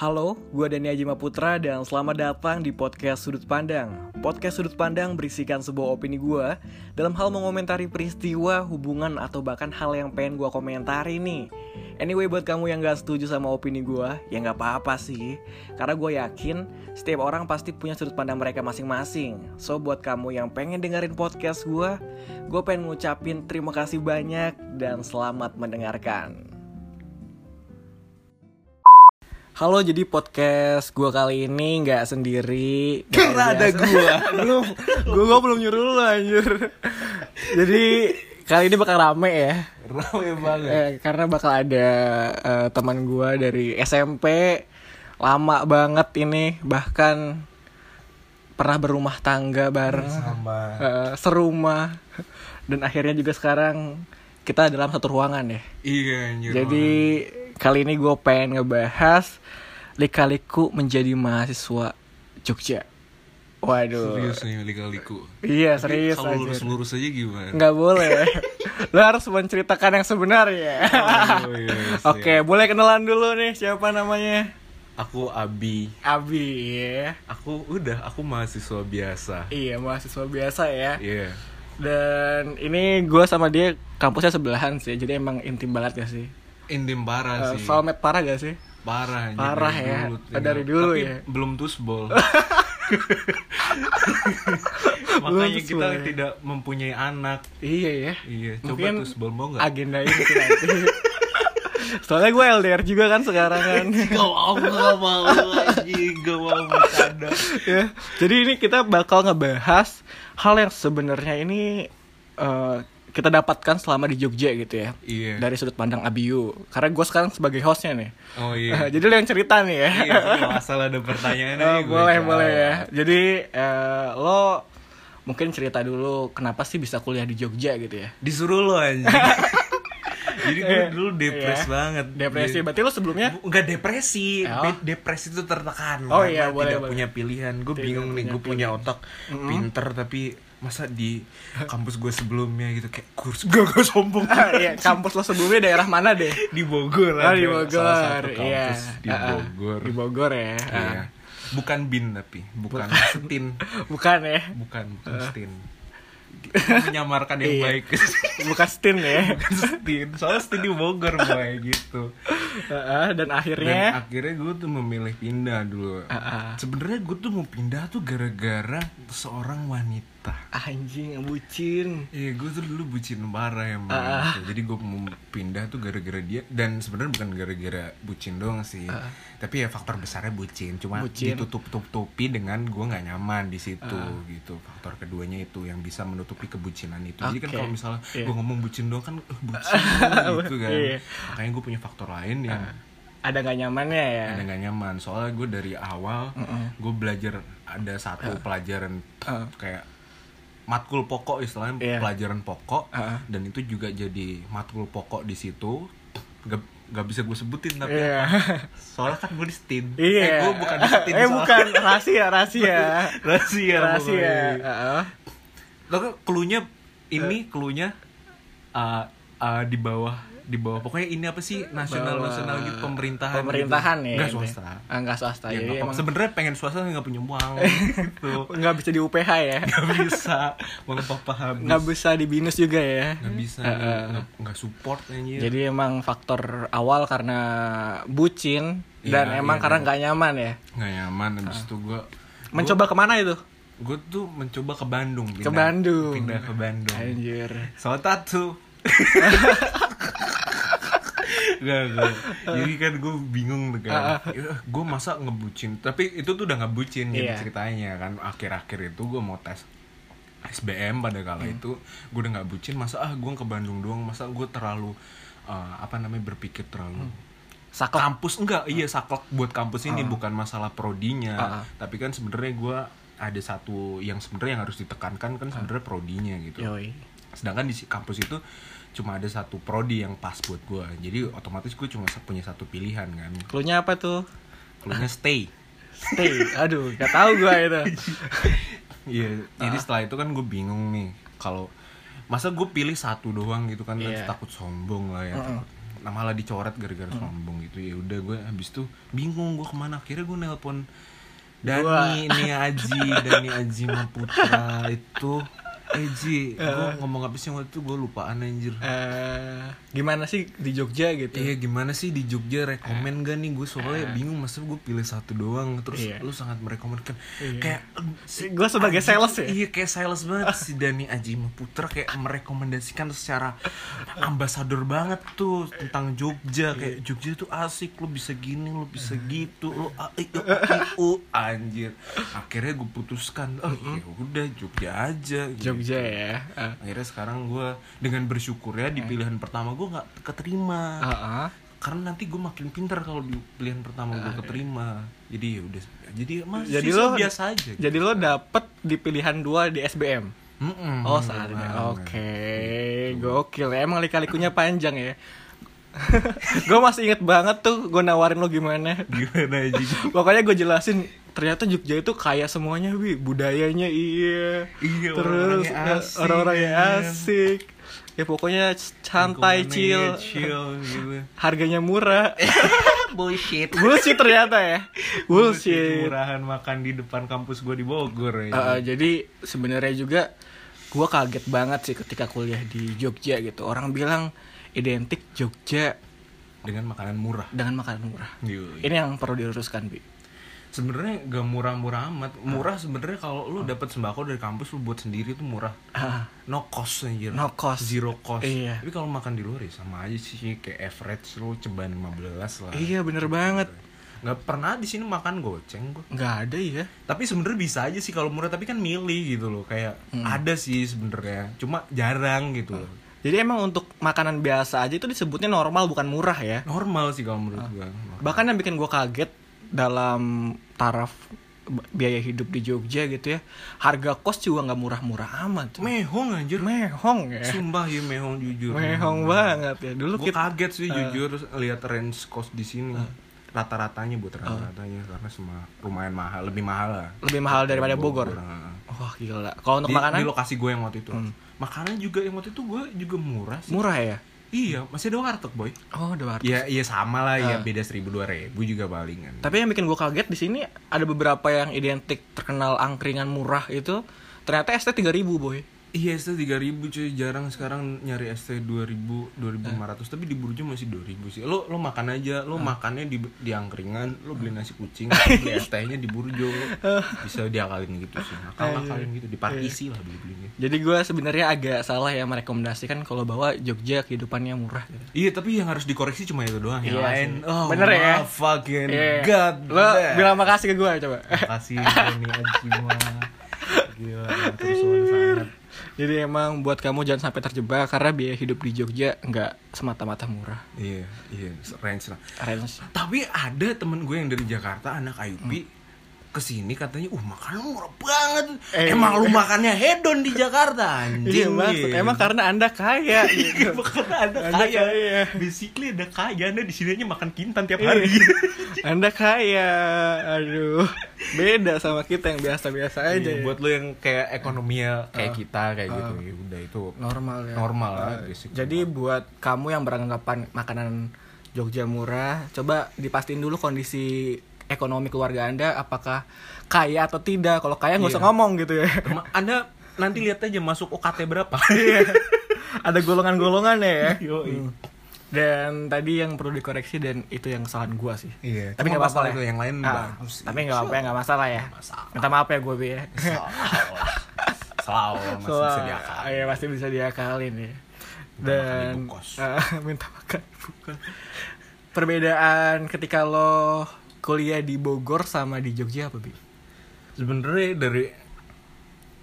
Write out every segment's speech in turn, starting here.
Halo, gue Dani Ajima Putra dan selamat datang di podcast Sudut Pandang. Podcast Sudut Pandang berisikan sebuah opini gue dalam hal mengomentari peristiwa, hubungan, atau bahkan hal yang pengen gue komentari nih. Anyway, buat kamu yang gak setuju sama opini gue, ya gak apa-apa sih. Karena gue yakin setiap orang pasti punya sudut pandang mereka masing-masing. So, buat kamu yang pengen dengerin podcast gue, gue pengen ngucapin terima kasih banyak dan selamat mendengarkan. Halo, jadi podcast gue kali ini nggak sendiri. Karena ada gua. belum, gue belum nyuruh lu anjir. Jadi kali ini bakal rame ya. Rame banget. Eh, karena bakal ada eh, teman gue dari SMP lama banget ini bahkan pernah berumah tangga bareng Sama. eh, serumah dan akhirnya juga sekarang kita dalam satu ruangan ya. Iya anjir. Jadi kali ini gue pengen ngebahas lika-liku menjadi mahasiswa Jogja. Waduh. serius nih lika-liku. Iya Tapi serius Kalau lurus-lurus aja gimana? Nggak boleh. Lo harus menceritakan yang sebenarnya. Oh, iya, siap. Oke, boleh kenalan dulu nih siapa namanya? Aku Abi. Abi ya. Aku udah, aku mahasiswa biasa. Iya mahasiswa biasa ya. Iya. Dan ini gue sama dia kampusnya sebelahan sih, jadi emang intim banget gak sih? Intim parah Uh, sih. soulmate parah gak sih? Parah Parah dari ya. dulu, Oh, dari dulu Tapi ya. belum tusbol. Makanya kita tusbol ya. tidak mempunyai anak. Iya ya. Iya, coba Mungkin tusbol mau nggak? agenda ini nanti. Soalnya gue LDR juga kan sekarang kan. Gak mau, gak mau, gak mau bercanda. ya. Jadi ini kita bakal ngebahas hal yang sebenarnya ini eh, kita dapatkan selama di Jogja gitu ya. Iya. Dari sudut pandang Abiu. Karena gue sekarang sebagai hostnya nih. Oh iya. jadi lo yang cerita nih ya. Iya, asal ada pertanyaan aja gue boleh jawab. boleh ya. Jadi eh, lo mungkin cerita dulu kenapa sih bisa kuliah di Jogja gitu ya? Disuruh lo anjing. Jadi gue Iya. dulu depres Iya. banget. Depresi. Jadi- Berarti lo sebelumnya Enggak depresi, Oh. Depresi itu tertekan. Oh karena iya, boleh, tidak boleh. punya pilihan. Gue bingung nih, gue punya otak pinter tapi masa di kampus gue sebelumnya gitu kayak kurs gak gak sombong Ah, iya, kampus lo sebelumnya daerah mana deh? di Bogor Oh, di Bogor. salah satu kampus Iya. di Ah, ah. Bogor Di Bogor ya. Iya. Ah. bukan bin tapi bukan setin Bukan ya. bukan bukan setin Kita menyamarkan yang Iya. baik Bukan Stin ya. bukan setin soalnya setin di Bogor boy gitu Ah, dan dan akhirnya akhirnya gue tuh memilih pindah dulu Ah, ah. sebenarnya gue tuh mau pindah tuh gara-gara seorang wanita anjing bucin. Iya, gue tuh dulu bucin parah ya, ah. Jadi gue mau pindah tuh gara-gara dia dan sebenarnya bukan gara-gara bucin doang sih. Tapi ya faktor besarnya bucin, cuma. Bucin. ditutup-tutupi dengan gue nggak nyaman di situ gitu. Faktor keduanya itu yang bisa menutupi kebucinan itu. Jadi kan kalau misalnya Iya. gue ngomong bucin doang kan eh, bucin gitu kan. Iya. Makanya gue punya faktor lain yang Ada gak nyamannya ya? ada nggak nyaman. Soalnya gue dari awal gue belajar ada satu pelajaran Uh. kayak matkul pokok istilahnya Iya. pelajaran pokok Uh. dan itu juga jadi matkul pokok di situ gak, gak bisa gue sebutin tapi Iya. apa soalnya kan gue di stin Iya. eh, gue bukan di stin Eh bukan rahasia, rahasia. rahasia rahasia. Heeh. lo kan klunya ini klunya uh, uh, di bawah di bawah pokoknya ini apa sih nasional nasional gitu pemerintahan Pemerintahan gitu. ya. nggak swasta Ah, nggak swasta. ya, apa- emang sebenarnya pengen swasta nggak punya uang gitu nggak bisa di UPH ya. nggak bisa uang papa habis Nggak bisa di binus juga ya. nggak bisa eh. nggak nggak support anjir Jadi emang faktor awal karena bucin Iya, dan emang iya, karena iya. nggak nyaman ya. nggak nyaman habis itu gue Mencoba ke mana itu? gue tuh mencoba ke Bandung pindah, Ke Bandung. pindah ke Bandung Anjir. soal tato Gak, gak. Jadi kan gue bingung tuh kan Gue masa ngebucin Tapi itu tuh udah ngebucin Iya. jadi ceritanya kan Akhir-akhir itu gue mau tes SBM pada kala Hmm. itu Gue udah gak bucin Masa ah gue ke Bandung doang Masa gue terlalu uh, Apa namanya berpikir terlalu Hmm. Saklek. kampus enggak iya saklek buat kampus ini bukan masalah prodinya Ah, ah. tapi kan sebenarnya gue ada satu yang sebenarnya yang harus ditekankan kan sebenarnya prodinya gitu Yoi. sedangkan di kampus itu cuma ada satu prodi yang pas buat gue jadi otomatis gue cuma punya satu pilihan kan. Cluenya apa tuh? keluarnya stay. Stay. Aduh, gak tahu gua itu. iya jadi setelah itu kan gue bingung nih kalau masa gue pilih satu doang gitu kan nanti takut sombong lah ya. Mm-mm. nah malah dicoret gara-gara sombong gitu. Ya udah gue habis itu bingung gue ke mana. Akhirnya gue nelpon Dani nih Aji Dani Aji Maputra itu Eji gue ngomong apa sih waktu itu? Gue lupaan anjir. Eh, gimana sih di Jogja gitu? Iya gimana sih di Jogja? Rekomen gak nih? Gue soalnya bingung masa gue pilih satu doang. Terus Iya. lu sangat merekomenkan. Iya. kayak si- Gue sebagai sales ya. Iya kayak sales banget. Si Dani Aji Putra kayak merekomendasikan secara ambasador banget tuh tentang Jogja. Kayak Jogja tuh asik lu bisa gini lu bisa gitu lu a- i- u- i- u anjir. Akhirnya gue putuskan oh ya udah Jogja aja gitu. Jogja ya. Eh, akhirnya sekarang gue dengan bersyukur ya di pilihan pertama gue nggak keterima uh-uh. karena nanti gue makin pintar kalau di pilihan pertama gue keterima jadi ya udah jadi mas Jadi lo biasa aja gitu. Jadi lo dapet di pilihan dua di SBM. Mm-mm, Oh, bener saat banget. Oke, gokil. ya. Emang lika-likunya panjang ya. gue masih inget banget tuh gue nawarin lo gimana. gimana aja Pokoknya gue jelasin ternyata Jogja itu kaya semuanya, wi budayanya iya, Iya, terus orang-orangnya eh, asik, ya. asik, ya pokoknya santai Lingkungannya chill, chill gitu harganya murah, bullshit bullshit ternyata ya, bullshit. murahan makan di depan kampus gue di Bogor ya. Uh, jadi sebenarnya juga gue kaget banget sih ketika kuliah di Jogja gitu. Orang bilang identik Jogja dengan makanan murah dengan makanan murah. Yoi. Ini yang perlu diluruskan, Bi. Sebenarnya gak murah-murah amat. Murah sebenarnya kalau lu dapat sembako dari kampus lu buat sendiri tuh murah. Ah, no cost anjir. No cost. zero cost. Iya. tapi kalau makan di luar ya sama aja sih kayak average lu ceban 15 lah. Iya bener banget. nggak pernah di sini makan goceng gua. Nggak ada ya. tapi sebenarnya bisa aja sih kalau murah tapi kan milih gitu loh. Kayak Hmm. ada sih sebenarnya. Cuma jarang gitu loh. Jadi emang untuk makanan biasa aja itu disebutnya normal bukan murah ya. normal sih kalau menurut gua. Bahkan yang bikin gue kaget dalam taraf biaya hidup di Jogja gitu ya, harga kos juga nggak murah-murah amat. tuh. mehong anjir Mehong ya. sumpah ya mehong jujur Mehong banget ya. Dulu gue kita kaget sih jujur lihat range cost di sini rata-ratanya buat rata-ratanya karena semua lumayan mahal lebih mahal lah lebih mahal daripada Bogor. Nah. Wah gila. Kalau untuk di, makanan di lokasi gue yang waktu itu makanan juga yang waktu itu gue juga murah sih murah ya? Iya masih ada warteg boy Oh, ada warteg. ya iya sama lah ya beda seribu dua ribu juga palingan Tapi yang bikin gue kaget di sini ada beberapa yang identik terkenal angkringan murah itu ternyata ST 3000 boy. Iya ST 3000 cuy jarang sekarang nyari ST 2000 2500 tapi di Burjo masih 2000 sih. Lo lo makan aja, lo makannya di di angkringan, lo beli nasi kucing, beli ST-nya di Burjo. Bisa diakalin gitu sih. Akal-akalin gitu, dipartisi lah beli-belinya. Jadi gue sebenarnya agak salah ya merekomendasikan kalau bawa Jogja kehidupannya murah. Gitu. Iya tapi yang harus dikoreksi cuma itu doang. Yang Iya lain, sih. oh Bener ya? fucking Iya. god. Lo bilang makasih ke gue coba. Makasih nih Ajima. Gila, terus sangat. Jadi emang buat kamu jangan sampai terjebak karena biaya hidup di Jogja nggak semata-mata murah. Iya, iya, range lah. Range. Tapi ada temen gue yang dari Jakarta, anak IUP ke sini katanya, uh makanan murah banget. Eh. Emang lu makannya hedon di Jakarta, anjing. Iya maksud, emang karena anda kaya gitu. Emang karena ada Anda kaya. kaya. Basically ada kaya, anda di sini aja makan kintan tiap Iya. hari. anda kaya, aduh, beda sama kita yang biasa-biasa aja. Iya, ya. buat lu yang kayak ekonominya kayak kita kayak gitu, ya udah itu normal ya. normal lah. Uh, basic. Jadi buat kamu yang beranggapan makanan Jogja murah, coba dipastiin dulu kondisi ekonomi keluarga anda apakah kaya atau tidak. Kalau kaya nggak usah Iya. ngomong gitu ya. Anda nanti lihat aja masuk UKT berapa. Iya. Ada golongan-golongan ya. Yoi. Dan tadi yang perlu dikoreksi dan itu yang kesalahan gua sih. Iya, Tapi nggak apa-apa masalah ya. itu, yang lain Ah, bagus. Tapi nggak apa-apa ya, nggak masalah ya. masalah. Minta maaf ya gue ya. Selalu masih bisa Soal- diakal. Iya pasti bisa diakalin ya. Dan. Ah, minta makan ibu kos. Perbedaan ketika lo kuliah di Bogor sama di Jogja apa bi? sebenarnya dari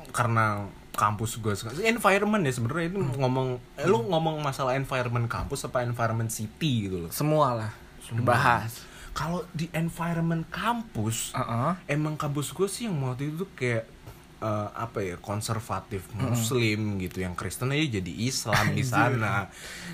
karena kampus gue environment ya sebenarnya itu ngomong eh, lu ngomong masalah environment kampus apa environment city gitu loh. Semua lah. Dibahas. kalau di environment kampus Uh-uh. emang kampus gue sih yang waktu itu kayak eh, apa ya konservatif muslim gitu. Yang Kristen aja jadi Islam di sana.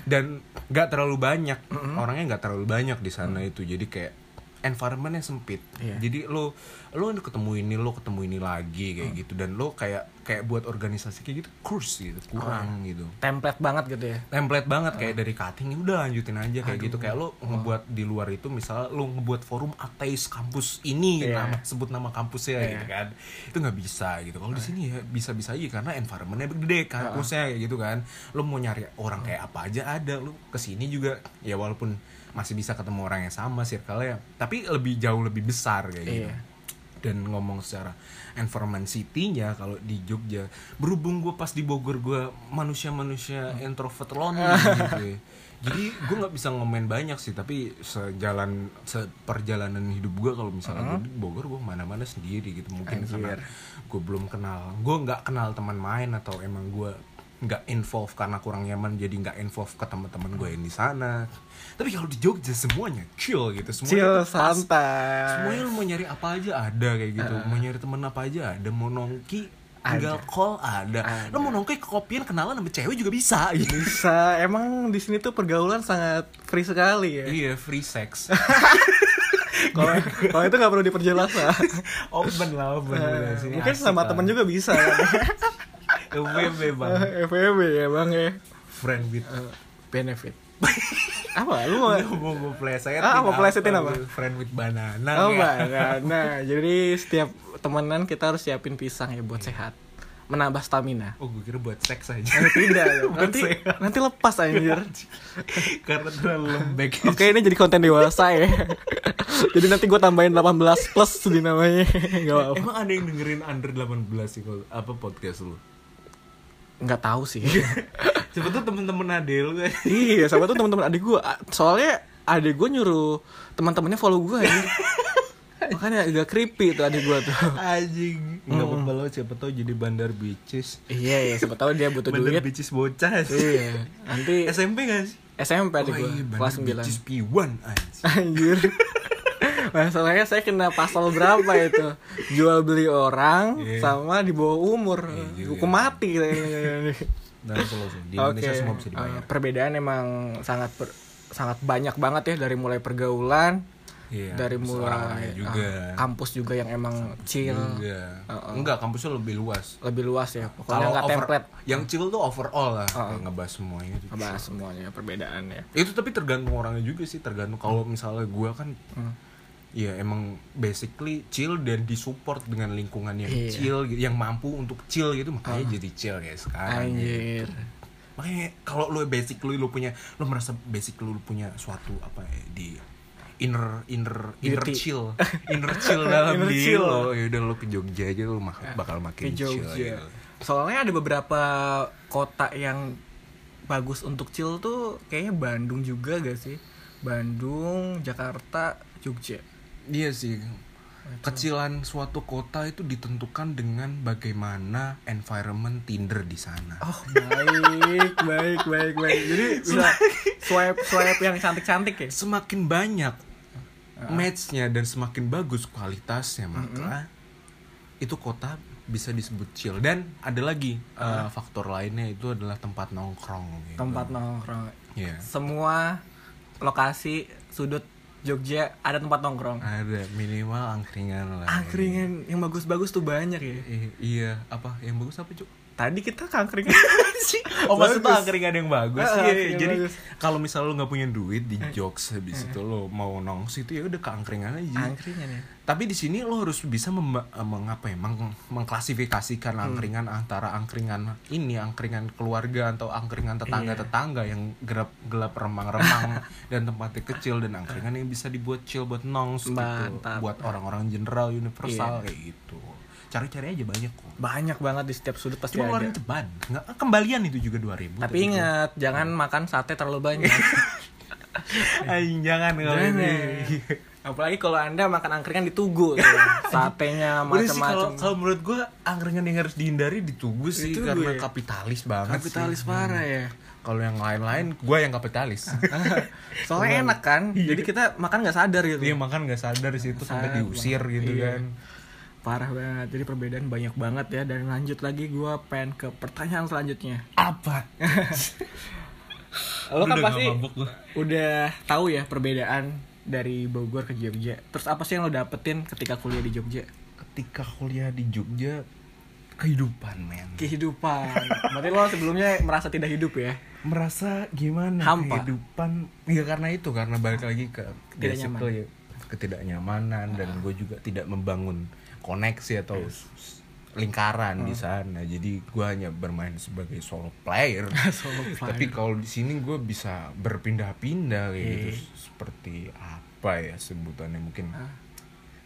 Dan nggak terlalu banyak orangnya nggak terlalu banyak di sana itu. Jadi kayak environmentnya sempit Iya. jadi lo lo ketemu ini lo ketemu ini lagi kayak Hmm. gitu dan lo kayak kayak buat organisasi kayak gitu kurs gitu kurang Oh. gitu template banget gitu ya template banget Hmm. kayak dari cutting ya udah lanjutin aja kayak gitu kayak lo ngebuat di luar itu misalnya lo ngebuat forum ateis kampus ini Iya. nama sebut nama kampusnya Iya. gitu kan itu nggak bisa gitu kalau di sini ya bisa bisa aja karena environmentnya gede kampusnya kayak gitu kan lo mau nyari orang kayak apa aja ada lo ke sini juga ya walaupun masih bisa ketemu orang yang sama circle-nya. Tapi lebih jauh lebih besar kayak gitu. Iya. dan ngomong secara environment city-nya kalau di Jogja berhubung gue pas di Bogor gue manusia-manusia introvert lonely gitu ya. jadi gue nggak bisa ngomen banyak sih tapi sejalan seperjalanan hidup gue kalau misalnya gue di Bogor gue mana-mana sendiri gitu. Mungkin karena gue belum kenal gue nggak kenal teman main atau emang gue nggak involve karena kurang nyaman jadi nggak involve ke teman-teman gue yang di sana. Tapi kalau di Jogja semuanya chill gitu semuanya chill santai. Semuanya lu mau nyari apa aja ada kayak gitu. Mau nyari temen apa aja ada mau nongki tinggal call ada. Ada. lo mau nongki ke kopian kenalan sama cewek juga bisa gitu. Bisa emang di sini tuh pergaulan sangat free sekali ya. Iya free sex. Kalau kalau itu nggak perlu diperjelas lah. Open lah open sini mungkin sama lah. temen juga bisa FWB bang FWB ya bang ya friend with benefit apa lu mau mau gue plesetin Ah, mau plesetin apa? friend with banana Oh, nggak? banget. Nah, jadi setiap temenan kita harus siapin pisang ya buat sehat. Menambah stamina. oh gue kira buat seks aja Eh, tidak, ya. Nanti sehat. nanti lepas anjir. karena terlalu lembek Oke, ini jadi konten dewasa ya. jadi nanti gue tambahin 18 plus di namanya. Gak apa-apa. emang ada yang dengerin under 18 sih kalau apa podcast lu Nggak tahu sih. Siapa tuh temen-temen ade lu iya, sama tuh teman-teman adik gue. Soalnya adik gue nyuruh teman-temannya follow gue ya. Makanya agak creepy tuh adik gue tuh. Anjing Gak apa-apa lo siapa tau jadi bandar bitches Iya, iya, siapa tahu dia butuh Bandar duit. bitches bocah sih Iya, nanti SMP gak sih? SMP adik Oh gue, iya, kelas bandar 9 bitches P1 anjing Anjir. Masalahnya saya kena pasal berapa itu? Jual beli orang Iya. sama di bawah umur. Iya juga. Hukum mati kayaknya. Dan kalau sih, di Indonesia Oke. semua bisa dibayar Eh, perbedaan emang sangat per- sangat banyak banget ya dari mulai pergaulan, Iya, dari mulai juga eh, kampus juga yang emang chill, Juga Heeh. Enggak, kampusnya lebih luas lebih luas ya. Pokoknya nggak over- template Yang chill tuh overall lah. Kayak Ngebahas semuanya tuh ngebahas semuanya perbedaannya. Itu tapi tergantung orangnya juga sih Tergantung kalau misalnya gue kan Hmm. Ya emang basically chill dan disupport dengan lingkungan yang Iya. chill gitu, yang mampu untuk chill gitu makanya jadi chill kayak sekarang. Anjir. Makanya kalau lu basic lu lu punya lu merasa basic lu, lu punya suatu apa ya, di inner inner inner Beauty. chill, inner chill dalam Inner diri chill. lo. Ya udah lu ke Jogja aja lu mak- bakal Ke makin chill Jogja. gitu. Soalnya ada beberapa kota yang bagus untuk chill tuh kayaknya Bandung juga gak sih? Bandung, Jakarta, Jogja. Iya sih. Kecilan suatu kota itu ditentukan dengan bagaimana environment Tinder di sana. Oh, baik, baik, baik, baik. Jadi bisa swipe swipe yang cantik-cantik ya? semakin banyak matchnya dan semakin bagus kualitasnya maka itu kota bisa disebut chill dan ada lagi uh, faktor lainnya itu adalah tempat nongkrong gitu. Tempat nongkrong. Iya. Semua lokasi sudut Jogja ada tempat nongkrong. ada minimal angkringan lah Angkringan yang bagus-bagus tuh banyak ya. I- iya apa yang bagus apa cuk Tadi kita angkringan. oh maksudnya Bagus. angkringan yang bagus Ah, Iya, jadi kalau misalnya lu nggak punya duit di jokes habis itu lo mau nongs itu ya udah ke angkringan aja Angkringan ya. tapi di sini lo harus bisa mem mengapa ya meng- mengklasifikasikan Hmm. angkringan antara angkringan ini angkringan keluarga atau angkringan tetangga tetangga yang gelap gelap remang-remang dan tempatnya kecil dan angkringan yang bisa dibuat chill buat nongs gitu buat orang-orang general universal Iya. kayak gitu cari-cari aja banyak kok Banyak banget di setiap sudut pasti cuma ada. ngeluarin ceban nggak kembalian itu juga 2000 Tapi ingat, jangan makan sate terlalu banyak. Aing jangan kalau ini. Apalagi kalau anda makan angkringan di Tugu, tuh. satenya sih macam-macam. kalau menurut gua angkringan yang harus dihindari di Tugu sih Di Tugu karena ya? kapitalis banget Kapitalis sih. parah ya. Kalau yang lain-lain gua yang kapitalis. Soalnya enak kan, jadi kita makan nggak sadar gitu. Dia makan nggak sadar di situ sampai diusir gitu Iya. kan. Parah banget. Jadi perbedaan banyak banget ya. Dan lanjut lagi gua pengen ke pertanyaan selanjutnya. Apa? Lo kan Udah pasti gua. udah tahu ya perbedaan dari Bogor ke Jogja. Terus apa sih yang lo dapetin ketika kuliah di Jogja? ketika kuliah di Jogja kehidupan men Kehidupan. Berarti lo sebelumnya merasa tidak hidup ya? merasa gimana Hampa. kehidupan ya karena itu karena balik lagi ke Tidak nyaman. ya, ketidaknyamanan dan gue juga tidak membangun koneksi atau s- lingkaran di sana. Jadi gue hanya bermain sebagai solo player. Solo player. tapi kalau di sini gue bisa berpindah-pindah kayak gitu. Seperti apa ya sebutannya? Mungkin Ah.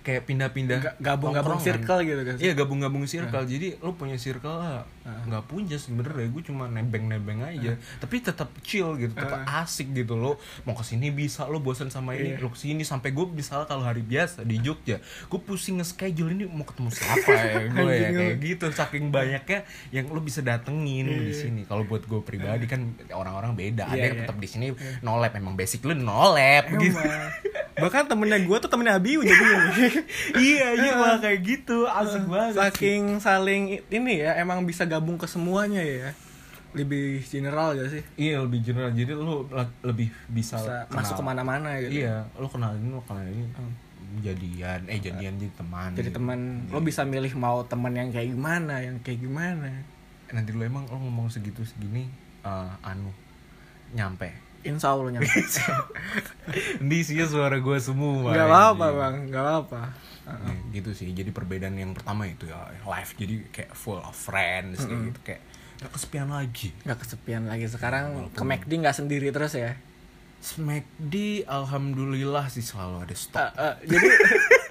Kayak pindah-pindah Ga- gabung-gabung circle gitu kan? Iya gabung-gabung circle. Jadi lo punya circle lah Ah. nggak punya sebenarnya gue cuma nebeng-nebeng aja. Tapi tetap chill gitu, tetap asik gitu lo. Mau ke sini bisa lo bosan sama ini, Iya. lo ke sini sampai gue misalnya kalau hari biasa di Jogja, gue pusing nge-schedule ini mau ketemu siapa ya gue ya kayak gitu. Saking banyaknya yang lo bisa datengin di sini. Kalau buat gue pribadi kan orang-orang beda. Ada Iya, yang iya. tetap di sini no lab emang basic lo no lab gitu. Bahkan temennya gue tuh temennya Abiu jadinya iya iya malah kayak gitu asik banget sih. Saking saling ini ya emang bisa gabung ke semuanya ya Lebih general gak sih? Iya lebih general jadi lu lebih bisa, Bisa kenal. masuk ke mana-mana gitu Iya lu kenal ini lu kenal ini jadian eh jadian jadi teman. Jadi gitu. teman lo bisa milih mau teman yang kayak gimana, yang kayak gimana. Nanti lu emang lu ngomong segitu segini eh, anu nyampe. Insya Allah nyampe. Di sih suara gue semua. Gak apa-apa bang, gak apa-apa. Ya, gitu sih. Jadi perbedaan yang pertama itu ya live jadi kayak full of friends kayak gitu kayak gak kesepian lagi. Gak kesepian lagi sekarang ke McD nggak sendiri terus ya. Smackd alhamdulillah sih selalu ada stok. Eh, eh, jadi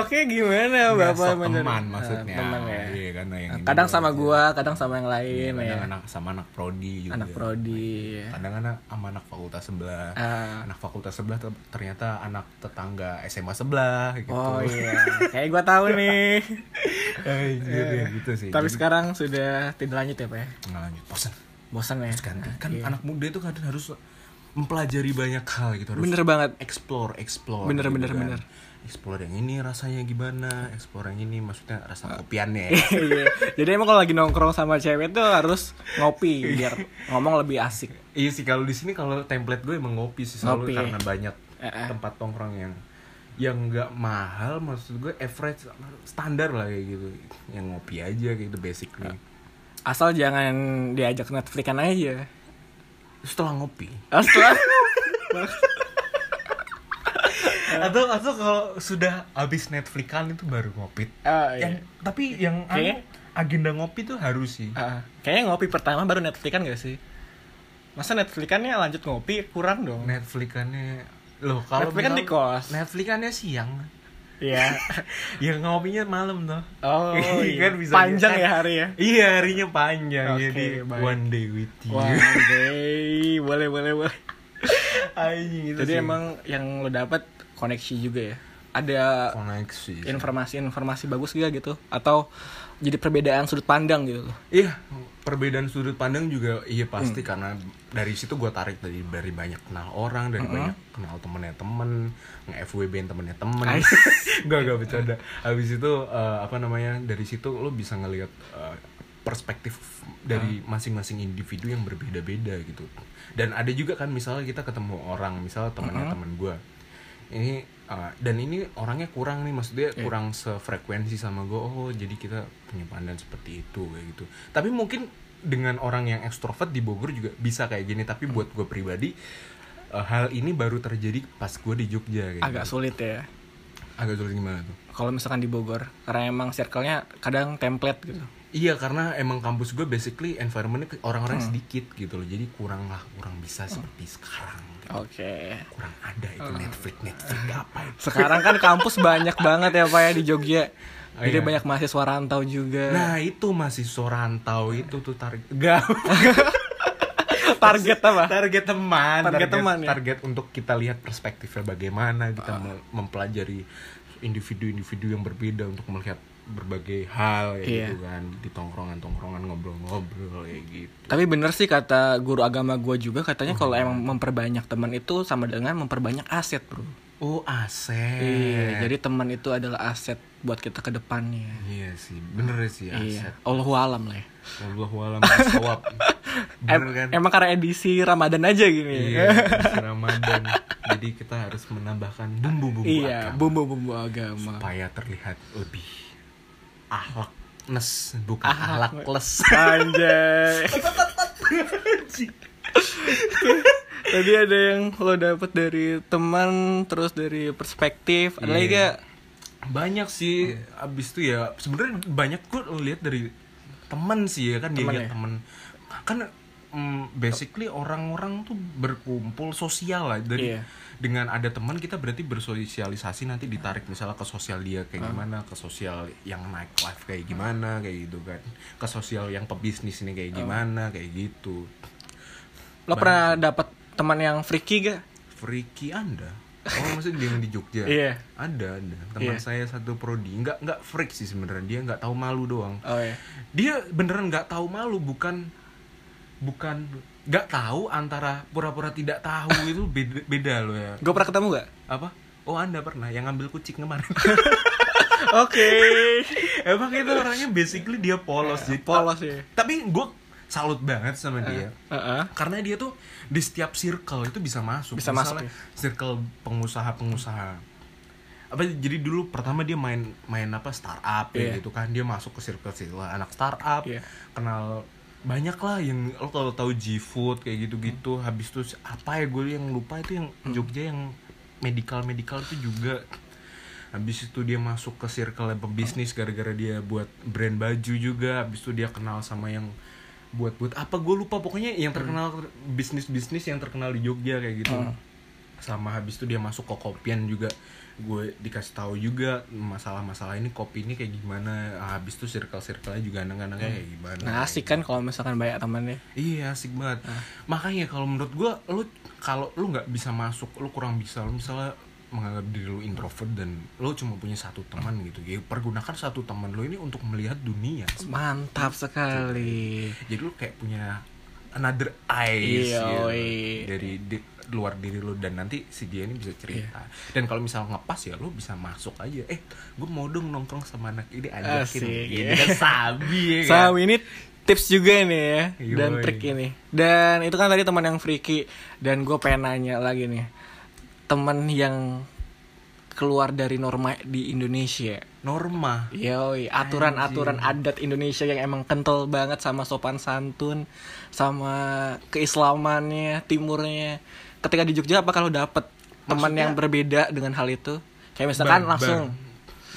stoknya gimana Nggak, bapak bener? teman Eh, maksudnya. teman ya. Iya, karena yang kadang sama gua, kadang sama yang lain Iya, ya. kadang anak sama anak prodi juga. Anak prodi. Kadang anak sama anak fakultas sebelah. Ah. Anak fakultas sebelah ter- ternyata anak tetangga SMA sebelah gitu. Oh iya, kayak gua tahu nih. Anjir, ya, gitu sih. Tapi Jadi, sekarang sudah tidak lanjut ya pak ya? nggak lanjut. Bosan. Bosan ya? Ganti. Kan Iya. anak muda itu kadang harus mempelajari banyak hal gitu harus Bener banget. explore explore Bener, gitu bener, kan. bener. Explore yang ini rasanya gimana explore yang ini maksudnya rasa kopiannya Iya. Jadi emang kalau lagi nongkrong sama cewek tuh harus ngopi biar ngomong lebih asik. Iya sih kalau di sini kalau template gue emang ngopi sih selalu Ngopi. karena banyak Eh, eh. tempat tongkrong yang yang nggak mahal maksud gue average standar lah kayak gitu yang ngopi aja kayak gitu basically Asal jangan diajak Netflixan aja. setelah ngopi Oh, setelah atau atau kalau sudah habis Netflixan itu baru ngopi Oh, iya. yang tapi yang Kayaknya- anu, agenda ngopi tuh harus sih Ah, kayaknya ngopi pertama baru Netflixan gak sih? Masa Netflixannya lanjut ngopi kurang dong. Netflixannya loh kalau Netflix kan di kos. Netflixannya siang Iya. yang ngopinya malam tuh Oh, iya. kan bisa Panjang kan- ya hari ya. Iya harinya panjang Oke, jadi baik. one day with you. Wah, day. boleh boleh boleh. Anjing itu Jadi sih. emang yang lo dapat koneksi juga ya. Ada koneksi. informasi-informasi bagus gak gitu? Atau jadi perbedaan sudut pandang gitu loh. Iya, perbedaan sudut pandang juga iya pasti Hmm. karena dari situ gue tarik dari dari banyak kenal orang, dari banyak kenal temennya temen, nge-FWB temennya temen. Gak gak bercanda. Habis itu eh, apa namanya dari situ lo bisa ngelihat eh, perspektif dari masing-masing individu yang berbeda-beda gitu. Dan ada juga kan misalnya kita ketemu orang, misalnya temennya temen gue. Ini eh, dan ini orangnya kurang nih maksudnya kurang sefrekuensi sama gue. Oh jadi kita punya pandangan seperti itu kayak gitu. Tapi mungkin dengan orang yang ekstrovert di Bogor juga bisa kayak gini. Tapi buat gue pribadi eh, hal ini baru terjadi pas gue di Jogja. Kayak Agak gitu. sulit ya. agak sulit gimana tuh? Kalau misalkan di Bogor, karena emang circle-nya kadang template gitu. Iya karena emang kampus gue basically environmentnya orang-orang sedikit gitu loh jadi kurang lah kurang bisa seperti sekarang gitu. Oke. kurang ada itu Netflix Netflix apa itu Sekarang kan kampus banyak banget ya Pak ya di Jogja. Oh, Jadi iya. banyak mahasiswa rantau juga. nah itu masih rantau itu tuh tarik gak target apa? target teman Target teman, ya? target untuk kita lihat perspektifnya bagaimana kita me- mempelajari individu-individu yang berbeda untuk melihat berbagai hal kayak Iya. gitu kan di tongkrongan-tongkrongan ngobrol-ngobrol kayak gitu Tapi bener sih kata guru agama gue juga katanya kalau emang memperbanyak teman itu sama dengan memperbanyak aset bro. Oh aset. Iya, jadi teman itu adalah aset buat kita ke depannya. Iya sih, bener sih Iya, aset. Allahu alam lah ya. Allahu alam Bener kan? Emang karena edisi Ramadan aja gini. Iya, di Ramadan. Jadi kita harus menambahkan bumbu-bumbu Iya, agama bumbu-bumbu agama. supaya terlihat lebih ahlakness bukan Ahlak- ahlakles. Anjay. Tadi ada yang lo dapet dari teman, terus dari perspektif. Ada lagi Iya. gak? banyak sih abis itu ya sebenarnya banyak gue lihat dari temen sih ya kan dia Temen lihat ya? temen kan mm, basically orang-orang tuh berkumpul sosial lah dari Iya. Dengan ada teman kita berarti bersosialisasi nanti ditarik misalnya ke sosial dia kayak gimana ke sosial yang night life kayak gimana kayak gitu kan. Ke sosial yang pebisnis ini kayak gimana kayak gitu. Lo pernah dapet teman yang freaky gak? freaky anda oh maksudnya dia yang di Jogja? Iya. ada ada. Teman Iya. saya satu prodi. Nggak nggak freak sih sebenarnya. Dia nggak tahu malu doang. Oh iya. dia beneran nggak tahu malu bukan bukan nggak tahu antara pura-pura tidak tahu itu beda, beda loh ya Gue pernah ketemu gak? apa oh anda pernah yang ngambil kucing kemarin Oke. emang itu orangnya basically dia polos jadi Polos ya. tapi gue salut banget sama dia Heeh. karena dia tuh di setiap circle itu bisa masuk Bisa Misalnya masuk, ya? circle pengusaha-pengusaha apa jadi dulu pertama dia main main apa startup ya Iya. gitu kan dia masuk ke circle circle anak startup Iya. kenal banyak lah yang lo kalau tahu G-Food kayak gitu-gitu Hmm. habis itu apa ya gue yang lupa itu yang Jogja yang medical medical itu juga. Habis itu dia masuk ke circle pebisnis gara-gara dia buat brand baju juga habis itu dia kenal sama yang buat buat apa gue lupa. Pokoknya yang terkenal bisnis bisnis yang terkenal di Jogja kayak gitu. Hmm. sama habis itu dia masuk ke kopian juga gue dikasih tahu juga masalah-masalah ini kopi ini kayak gimana Ah, habis itu circle circle juga anak-anaknya kayak gimana Nah asik kan kalau misalkan banyak temannya. Iya asik banget. Makanya kalau menurut gua lu kalau lu nggak bisa masuk, lu kurang bisa. Lu misalnya menganggap diri lu introvert dan lu cuma punya satu teman gitu. Ya pergunakan satu teman lu ini untuk melihat dunia. Mantap sekali. Jadi lu kayak punya another eyes Iya, gitu, oi. dari di- luar diri lu dan nanti si dia ini bisa cerita. Iya. Dan kalau misal ngepas ya lu bisa masuk aja. Eh, gue mau dong nongkrong sama anak ini ajakin. Asik, Ini kan sabi ya kan? Sam ini tips juga nih ya dan Yoi. trik ini. Dan itu kan tadi teman yang freaky dan gue pengen nanya lagi nih. Teman yang keluar dari norma di Indonesia. Norma. Yoi, aturan-aturan adat Indonesia yang emang kental banget sama sopan santun, sama keislamannya, timurnya. Ketika di Jogja apa kalau dapet teman yang berbeda dengan hal itu? Kayak misalkan Barbar. langsung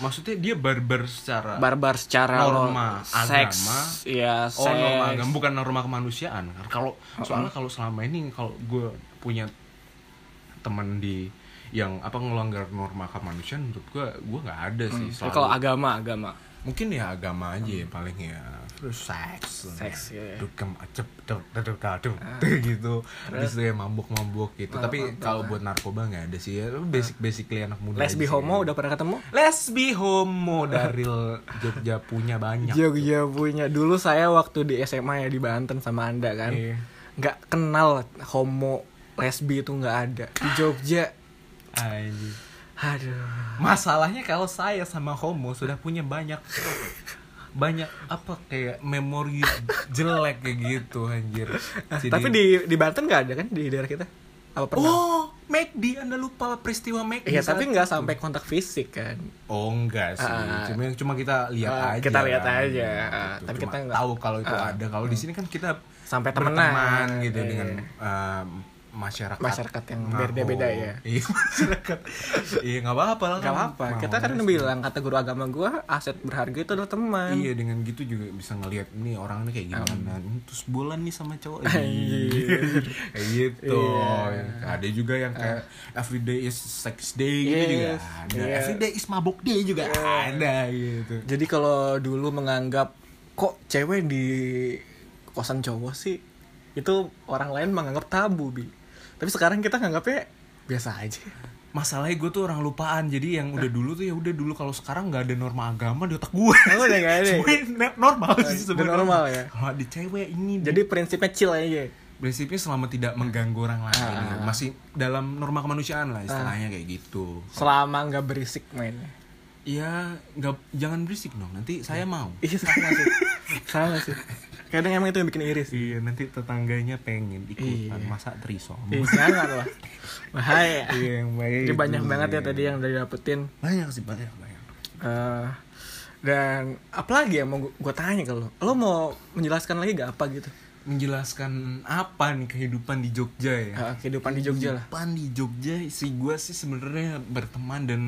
Maksudnya dia barbar secara barbar secara Norma seks, agama. ya Oh norma seks. agama bukan norma kemanusiaan. Kalau soalnya kalau selama ini kalau gue punya teman di yang apa ngelanggar norma kemanusiaan menurut gue gue nggak ada sih selalu kalau agama, agama. mungkin ya agama aja ya paling ya terus seks Seks, ya. dukem acep duk duk gitu terus dia mabuk mabuk gitu tapi kalau buat narkoba nggak ada sih ya basic basically anak muda Lesbi homo udah pernah ketemu? lesbi homo dari Jogja punya banyak Jogja punya. Dulu saya waktu di SMA ya di Banten sama Anda kan. Iya. nggak kenal homo lesbi itu nggak ada. Di Jogja. Aduh. Masalahnya kalau saya sama homo sudah punya banyak banyak apa kayak memori jelek kayak gitu anjir. Jadi- Tapi di di Banten nggak ada kan di daerah kita? Apa pernah? Oh, McD Anda lupa peristiwa McD. Iya, tapi nggak sampai kontak fisik kan. Oh enggak sih, Ah. cuma cuma kita lihat Ah, aja. kita lihat kan, aja. gitu. Ah, tapi Cuma kita nggak- tahu kalau itu Ah. ada. Kalau di sini kan kita Sampai temenan. gitu Iya. dengan uh, masyarakat Masyarakat yang Ngaho. beda-beda ya. Iya masyarakat. Iya nggak apa-apa lah. Gak kan. apa-apa. Kita kan bilang kata guru agama gua aset berharga itu adalah teman. Iya dengan gitu juga bisa ngelihat nih orang ini kayak gimana. Ini terus bulan nih sama cowok. Kayak gitu. Iya. Ada juga yang kayak everyday is sex day gitu juga Yes. ada. Iya. Everyday is mabuk day juga ada gitu. Jadi kalau dulu menganggap kok cewek di kosan cowok sih itu orang lain menganggap tabu bi. Tapi sekarang kita nganggapnya biasa aja. Masalahnya gue tuh orang lupaan jadi yang udah dulu tuh ya udah dulu kalau sekarang nggak ada norma agama di otak gue. Oh, udah ada ya? Semuanya normal sih sebenarnya. normal ya? Kalau ada cewek ini Jadi prinsipnya chill aja. prinsipnya selama tidak mengganggu orang lain Ah. masih dalam norma kemanusiaan lah istilahnya kayak gitu Selama nggak berisik mainnya. ya nggak jangan berisik dong nanti saya mau Iya sama sih. sama sih. Kadang emang itu yang bikin iris. iya nanti tetangganya pengen ikutan Iya. masa trisom jangan lah. Bahaya. iya yang baik Jadi banyak banget ya iya. tadi yang udah dapetin. banyak sih banyak banyak Eh, dan apalagi yang mau gue tanya ke lo? Lo mau menjelaskan lagi gak apa gitu? menjelaskan apa nih kehidupan di Jogja ya Eh, kehidupan di Jogja lah. Kehidupan di Jogja sih gue sih sebenarnya berteman dan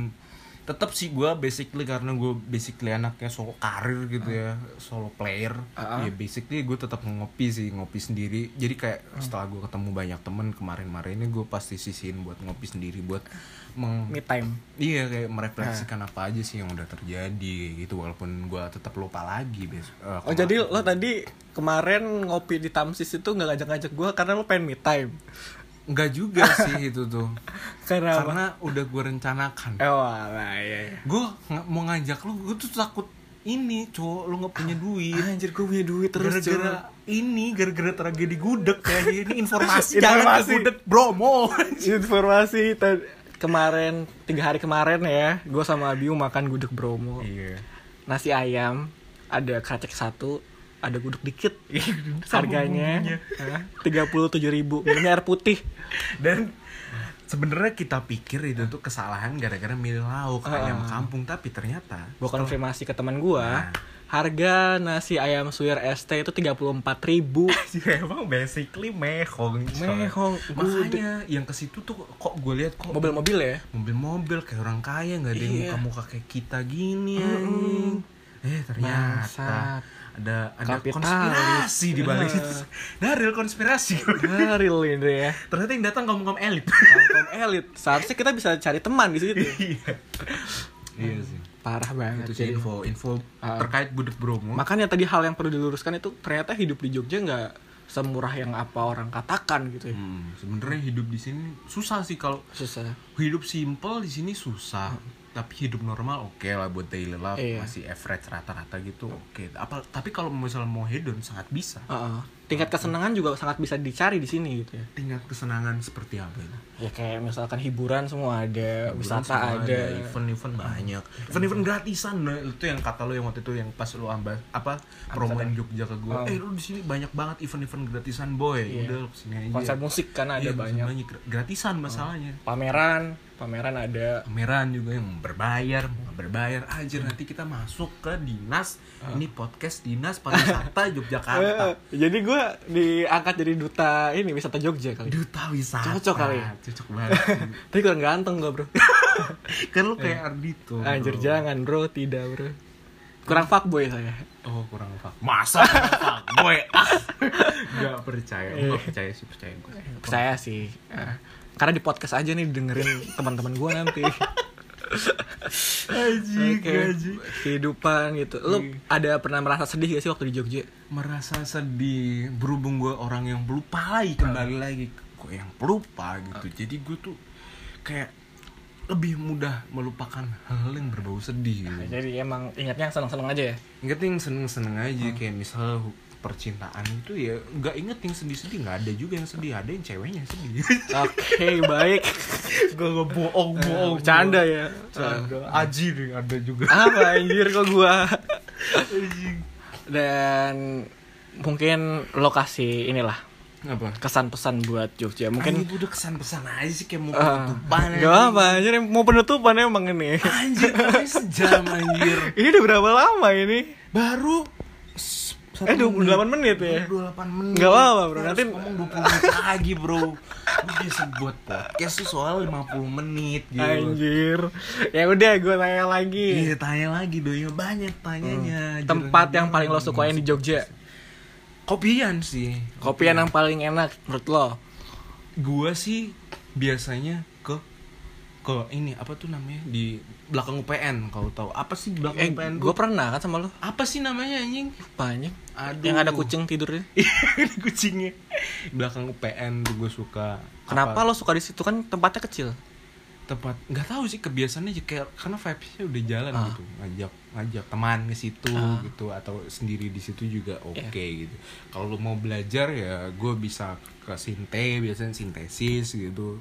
tetap sih gue basically karena gue basically anaknya solo karir gitu ya solo player Ah. ya basically gue tetap ngopi sih ngopi sendiri jadi kayak setelah gue ketemu banyak temen kemarin-kemarin ini gue pasti sisihin buat ngopi sendiri buat meng Me time. iya kayak merefleksikan apa aja sih yang udah terjadi gitu walaupun gue tetap lupa lagi bes eh, Oh jadi lo tadi kemarin ngopi di Tamsis itu nggak ngajak-ngajak gue karena lo pengen me time. Enggak juga sih itu tuh Karena apa? karena udah gue rencanakan Eh walah ya. ya. gue mau ngajak lu gue tuh takut ini cowok lu nggak punya duit Anjir gue punya duit terus gara-gara ini gara-gara tragedi gudeg kayak ini informasi Informasi. jangan ke gudeg bromo Informasi kemarin tiga hari kemarin ya gue sama Abiu makan gudeg Bromo iya nasi ayam ada kacek satu ada gudeg dikit Sama harganya tiga puluh tujuh ribu minumnya air putih dan sebenarnya kita pikir itu tuh kesalahan gara-gara milih lauk Ah. ayam kampung tapi ternyata gue konfirmasi ke teman gue Nah. harga nasi ayam suwir ST itu tiga puluh empat ribu sih emang basically mehong. Mehong, makanya yang ke situ tuh kok gue lihat kok mobil-mobil ya mobil-mobil kayak orang kaya nggak ada Iya. muka-muka kayak kita gini anjing. eh ternyata Bangsat. Ada ada konspirasi di balik itu nah real konspirasi. Garil ini ya. Ternyata yang datang kaum kaum elit. Kaum elit. Seharusnya kita bisa cari teman di situ. Iya. Iya sih. Parah banget itu sih info info Ah. terkait budek bromo. Makanya tadi hal yang perlu diluruskan itu ternyata hidup di Jogja nggak semurah yang apa orang katakan gitu ya. Hmm, sebenarnya hidup di sini susah sih kalau susah. hidup simple di sini susah tapi hidup normal oke lah buat daily life Iya. masih average rata-rata gitu oke apa tapi kalau misalnya mau hedon sangat bisa Heeh. tingkat kesenangan juga sangat bisa dicari di sini gitu ya tingkat kesenangan seperti apa itu ya kayak misalkan hiburan semua ada wisata Semua ada event-event banyak. Event-event gratisan nah, itu yang kata lo yang waktu itu yang pas lo ambas apa promoin Jogja ke gue Oh. eh lo di sini banyak banget event-event gratisan boy. Iya. udah lo ke sini aja. Konser musik kan ada Iya, banyak. Oh. gra- gratisan masalahnya. Pameran pameran ada. Pameran juga yang berbayar berbayar. Aja nanti kita masuk ke dinas. Ini podcast dinas pariwisata Yogyakarta. Jadi gue diangkat jadi duta ini wisata Jogja kali. Duta wisata. Cocok kali. ya? Cocok banget. Tapi kurang ganteng gue bro. Kan lo kayak Ardito bro. anjir jangan bro. Tidak bro. Kurang fuckboy saya. Oh kurang fuck. Masa fuck boy ah nggak percaya. Nggak percaya sih percaya gue percaya sih. Eh, karena di podcast aja nih dengerin teman-teman gue nanti. Aji, Oke, kehidupan gitu. Lu ada pernah merasa sedih gak sih waktu di Jogja? merasa sedih. Berhubung gue orang yang pelupa lagi kembali lagi gue yang pelupa gitu jadi gue tuh kayak lebih mudah melupakan hal yang berbau sedih gitu. Jadi emang ingatnya seneng-seneng aja ya. inget yang seneng seneng aja kayak misal percintaan itu ya nggak inget yang sedih sedih nggak ada juga yang sedih ada yang ceweknya yang sedih Oke, baik. gue nggak bohong bohong Bercanda ya. aji nih ada juga Apa anjir kok gua? Dan mungkin lokasi inilah apa kesan pesan buat Jogja. mungkin gue udah kesan pesan aja sih kayak mau Ah, penutupan Gak apa anjir mau penutupan emang ini. anjir tapi sejam anjir ini udah berapa lama ini? baru satu Eh 28 menit ya. 28 menit Nggak apa-apa, bro. Nanti- ngomong 20 menit lagi bro Lu bisa buat podcast tuh soal 50 menit gitu Anjir. Ya udah gue tanya lagi. Iya tanya lagi doi banyak tanyanya Tempat Jarang- yang paling lo sukain di Jogja. Kopian sih Kopian yang paling enak menurut lo? Gua sih biasanya ke ke ini apa tuh namanya di belakang UPN kalau tahu apa sih di belakang Eh, UPN gue pernah kan sama lo. apa sih namanya anjing Banyak. Aduh. Yang ada kucing tidurnya. Iya, kucingnya belakang UPN tuh gue suka Kenapa apa, lo suka di situ kan tempatnya kecil? Tempat nggak tahu sih kebiasaannya aja kayak karena vibesnya udah jalan Ah. gitu ngajak ngajak teman ke situ Ah. gitu atau sendiri di situ juga oke Iya. gitu kalau lu mau belajar ya gue bisa ke sinte biasanya sintesis gitu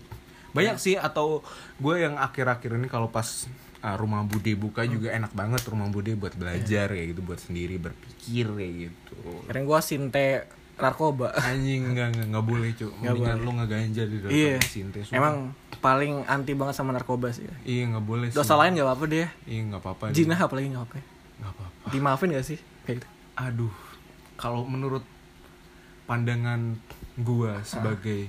banyak Iya. sih atau gue yang akhir-akhir ini kalau pas uh, rumah bude buka Hmm. juga enak banget rumah bude buat belajar Iya. kayak gitu buat sendiri berpikir kayak gitu Keren gua sinte narkoba. anjing nggak nggak nggak boleh cuy Nggak mendingan boleh. lu nggak ganja di dalam Iya. sinte sumpah. Emang paling anti banget sama narkoba sih. iya nggak boleh sih. Dosa lain gak apa-apa deh. iya nggak apa-apa Jinah apalagi gak apa-apa. nggak apa-apa Dimaafin gak sih? Kayak gitu. aduh kalau menurut pandangan gua sebagai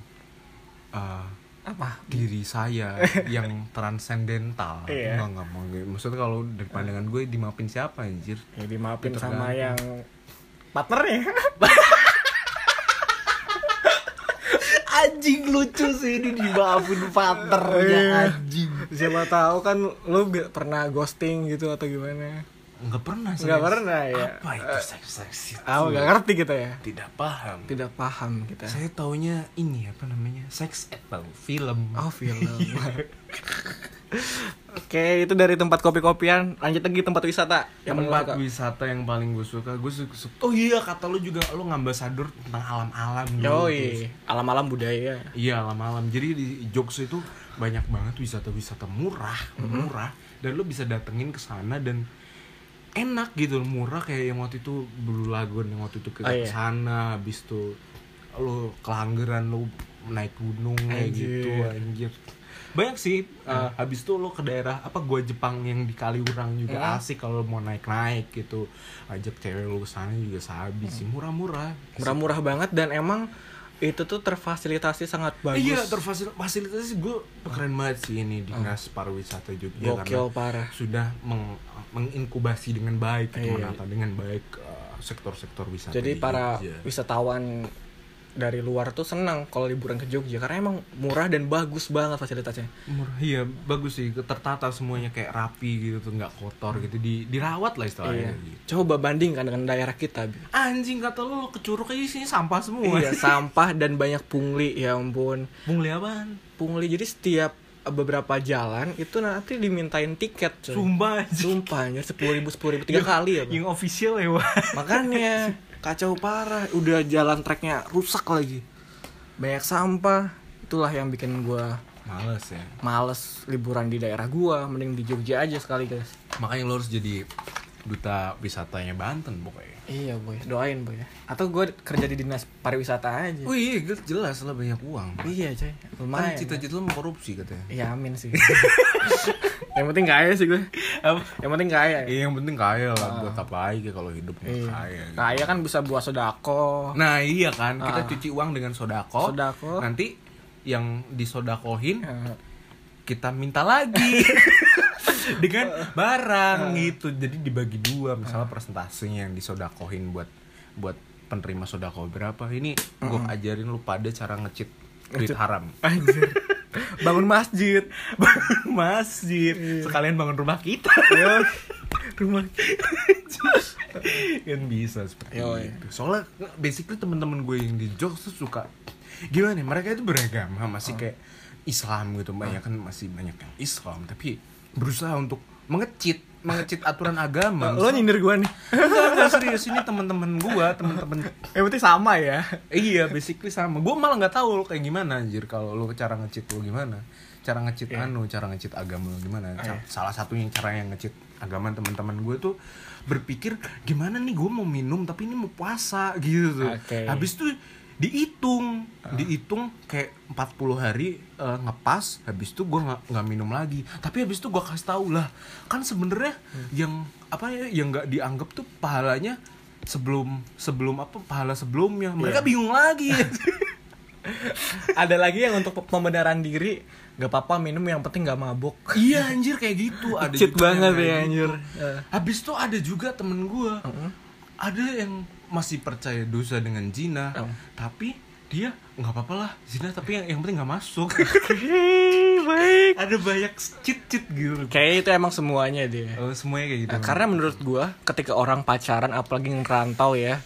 uh, Apa? diri saya yang transendental Iya. nggak nggak mau maksudnya kalau dari pandangan gue dimaafin siapa anjir Ya dimaafin Itu sama yang partnernya. anjing lucu sih ini dimaafin Iya. partnernya anjing Siapa tahu kan lu pernah ghosting gitu atau gimana? Nggak pernah sih Nggak pernah ya. apa itu seks seks itu Ah, nggak ngerti kita ya. tidak paham Tidak paham kita. saya taunya ini apa namanya seks atau film Oh film. Oke itu dari tempat kopi-kopian. Lanjut lagi tempat wisata. Yang tempat suka. wisata yang paling gue suka gue suka, oh iya kata lu juga lu ngambasador tentang alam-alam gitu. Yoi, alam-alam budaya. iya alam-alam jadi di Jogja itu banyak banget wisata-wisata murah Mm-hmm. murah dan lu bisa datengin ke sana dan enak gitu murah kayak yang waktu itu Blue Lagoon yang waktu itu ke Oh, iya. sana habis itu lu kelanggeran lu naik gunung kayak gitu anjir. Banyak sih uh, habis itu lu ke daerah apa gua Jepang yang di Kaliurang juga Hmm. asik kalau mau naik-naik gitu. Ajak cewek lu ke sana juga sabi sih murah-murah. Murah-murah banget dan emang itu tuh terfasilitasi sangat bagus. Iya, terfasilitasi gue keren banget sih ini dinas pariwisata Jogja Gokil karena parah. sudah meng- menginkubasi dengan baik gitu, Iya. menata dengan baik uh, sektor-sektor wisata. Jadi di para Jogja. wisatawan dari luar tuh senang kalau liburan ke Jogja karena emang murah dan bagus banget fasilitasnya. Murah, iya bagus sih tertata semuanya kayak rapi gitu tuh nggak kotor gitu di dirawat lah istilahnya. Iya. gitu. Coba bandingkan dengan daerah kita. Bi. Anjing kata lu ke Curug aja isinya sampah semua. Iya, sampah dan banyak pungli ya ampun. Pungli apaan? Pungli jadi setiap beberapa jalan itu nanti dimintain tiket coy. Sumpah anjing. Sumpah sepuluh ribu sepuluh ribu tiga kali ya. Bang. Yang official ya, Wak. Makanya kacau parah. Udah jalan treknya rusak lagi. Banyak sampah. Itulah yang bikin gua Males ya. males liburan di daerah gua. Mending di Jogja aja sekali guys. Makanya lo harus jadi duta wisatanya Banten pokoknya. Iya boy, doain boy ya. Atau gue kerja di dinas pariwisata aja. Oh iya, jelas lah banyak uang. Iya coy, Kan lumayan. cita-cita lo mau korupsi katanya. Iya amin sih. yang penting kaya sih gue. Yang penting kaya. Iya, yang penting kaya lah buat apa lagi kalau hidup Iya. kaya. gitu. Kaya kan bisa buat sodako. Nah iya kan, kita Ah. cuci uang dengan sodako. Sodako. Nanti yang disodakohin Eh, kita minta lagi dengan barang gitu. Jadi dibagi dua, misalnya persentasenya yang disodakohin buat buat penerima sodako berapa. Ini gue ajarin lu pada cara ngecit duit haram. Anjir. Bangun masjid. bangun masjid sekalian bangun rumah kita Yo, rumah. kan bisa seperti Yoi. itu soalnya basically teman-teman gue yang di Jogja tuh suka gimana nih mereka itu beragama masih kayak Islam gitu banyak kan masih banyak yang Islam tapi berusaha untuk mengecit mengecit aturan agama Lo nyindir gue nih. enggak, enggak serius ini teman-teman gue teman-teman Yang penting sama ya. iya basically sama gue malah nggak tahu lo kayak gimana anjir kalau lo cara ngecit lo gimana cara ngecit Iya. anu cara ngecit agama lo gimana Ca- Iya. salah satunya cara yang ngecit agama teman-teman gue tuh berpikir gimana nih gue mau minum tapi ini mau puasa gitu tuh Oke. habis itu dihitung. Dihitung kayak 40 hari eh, ngepas habis itu gue nggak nggak minum lagi. Tapi habis itu gue kasih tahu lah kan sebenarnya yang apa ya yang nggak dianggap tuh pahalanya sebelum sebelum apa pahala sebelumnya. Mereka Iya. bingung lagi. Ada lagi yang untuk pembenaran diri Gak apa-apa minum yang penting gak mabuk. Iya anjir kayak gitu. Ada banget ya gitu. anjir. Habis itu ada juga temen gue Heeh. ada yang masih percaya dosa dengan zina Oh. tapi dia nggak apa-apa lah. Zina tapi yang, yang penting nggak masuk. Baik. Ada banyak cheat cheat gitu. Kayaknya itu emang semuanya dia. Oh, semuanya kayak gitu. Nah, karena menurut gua ketika orang pacaran apalagi ngerantau ya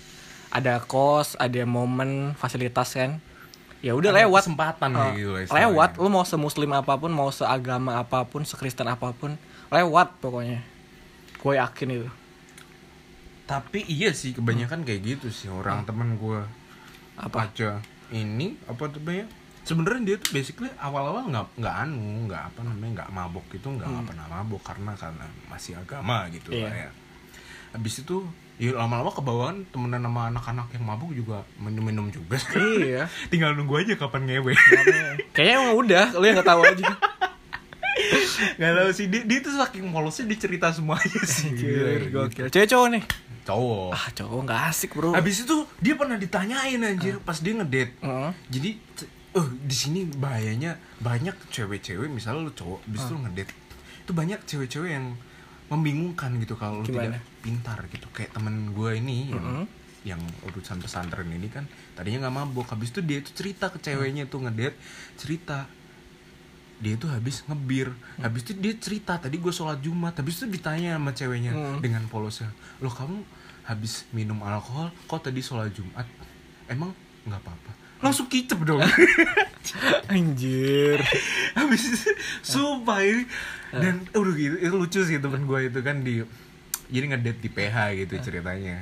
ada kos ada momen fasilitas kan ya udah lewat. kesempatan kayak gitu lah lewat. Lu mau semuslim apa pun mau seagama apa pun sekristen apa pun lewat pokoknya. Gue yakin itu tapi iya sih kebanyakan kayak gitu sih orang temen gue apa? Aja. Ini apa namanya sebenarnya dia tuh basically awal-awal nggak nggak anu nggak apa namanya nggak mabok gitu nggak pernah mabok karena karena masih agama gitu Iya. lah ya. Habis itu ya lama-lama kebawaan temenan sama anak-anak yang mabuk juga minum-minum juga. Iya. Tinggal nunggu aja kapan ngewe. Kayaknya emang udah lu yang nggak tahu aja. Nggak tahu sih dia, dia tuh saking polosnya dia cerita semuanya sih. Gila, gokil. Cewek cowok nih cowok. Ah cowok nggak asik bro. Habis itu dia pernah ditanyain anjir pas dia ngedate Heeh. jadi eh di sini bahayanya banyak cewek-cewek misalnya lu cowok habis itu lu ngedate itu banyak cewek-cewek yang membingungkan gitu kalau lu tidak pintar gitu. Kayak temen gue ini yang, Mm-mm. yang urusan pesantren ini kan tadinya nggak mabok. Habis itu dia tuh cerita ke ceweknya tuh ngedate cerita. Dia tuh habis ngebir. Habis itu dia cerita tadi gue sholat jumat habis itu ditanya sama ceweknya Hmm. dengan polosnya lo kamu habis minum alkohol kok tadi sholat jumat? Emang nggak apa-apa? Langsung kicep dong. Anjir. Habis sumpah ini. Dan udah gitu itu lucu sih temen gue itu kan di jadi ngedate di PH gitu ceritanya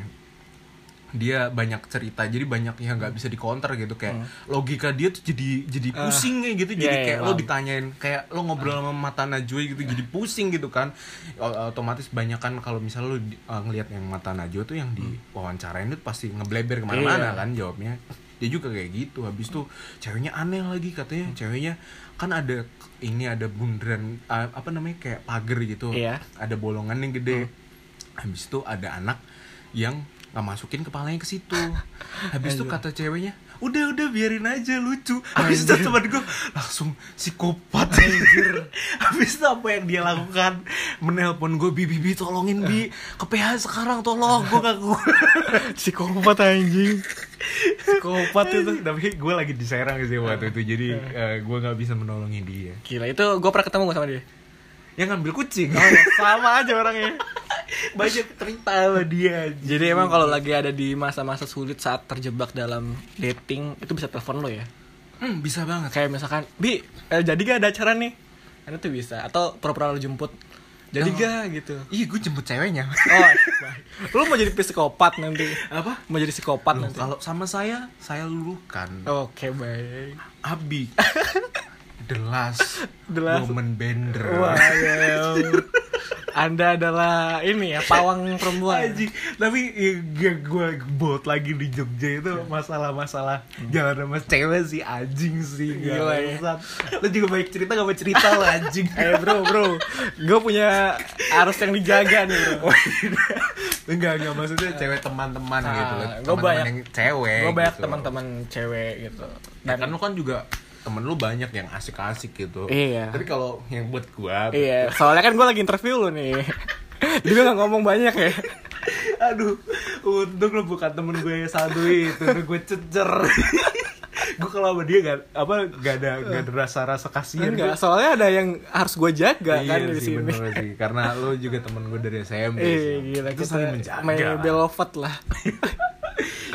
dia banyak cerita jadi banyak yang nggak bisa dikonter gitu. Kayak logika dia tuh jadi jadi pusing kayak gitu. Jadi iya, iya, kayak lo paham. ditanyain kayak lo ngobrol sama mata najwa gitu jadi pusing gitu kan. Otomatis banyak kan kalau misalnya lo di- uh, ngelihat yang mata najwa tuh yang diwawancarain itu pasti ngebleber ke mana-mana Iya. kan jawabnya. Dia juga kayak gitu habis tuh ceweknya aneh lagi katanya. Ceweknya kan ada ini ada bundaran uh, apa namanya kayak pagar gitu. Iya. ada bolongan yang gede. Habis itu ada anak yang nggak masukin kepalanya ke situ. Habis itu kata ceweknya udah udah biarin aja lucu. Habis itu teman gue langsung psikopat. Anjir. Habis itu apa yang dia lakukan? Menelpon gue bi bi bi tolongin bi. Ke PH sekarang tolong. Gue gak psikopat anjing. Psikopat itu. Tapi gue lagi di Serang sih waktu itu jadi gue nggak bisa menolongi dia. Gila itu gue pernah ketemu gak sama dia? Yang ngambil kucing. Oh, sama aja orangnya banyak cerita sama dia Jadi emang kalau lagi ada di masa-masa sulit saat terjebak dalam dating itu bisa telepon lo ya. hmm, bisa banget Kayak misalkan, "Bi, eh, jadi gak ada acara nih?" Kan itu bisa atau pura-pura lo jemput. Jadi Oh. gak gitu. iya gue jemput ceweknya Oh, baik. Lo mau jadi psikopat nanti. apa Mau jadi psikopat Loh, nanti. kalau sama saya saya lulukan Oke, baik. Abi The last, The last- woman bender Wow. Anda adalah ini ya, pawang perempuan. Anjing, tapi ya, gue bold lagi di Jogja itu masalah-masalah jalan sama cewek sih anjing sih Gila ya. Lo juga baik cerita gak mau cerita lo anjing Eh bro, bro, gue punya arus yang dijaga nih bro. Enggak, enggak maksudnya cewek teman-teman Ah, gitu Teman-teman banyak- yang cewek gue banyak gitu. teman-teman cewek gitu. Dan kan lu kan juga temen lu banyak yang asik-asik gitu Iya. Tapi kalau yang buat gua Iya, soalnya kan gue lagi interview lo nih. Jadi gue gak ngomong banyak ya. Aduh, untung lu bukan temen gue yang satu itu, gue cecer. gue kalau sama dia gak apa gak ada gak ada rasa-rasa kasihan. Enggak, soalnya ada yang harus gue jaga Iya kan di sih, sini. bener sih. Karena lu juga temen gue dari SMP. Sih. gila Itu kita saling menjaga. main lah. belovat lah.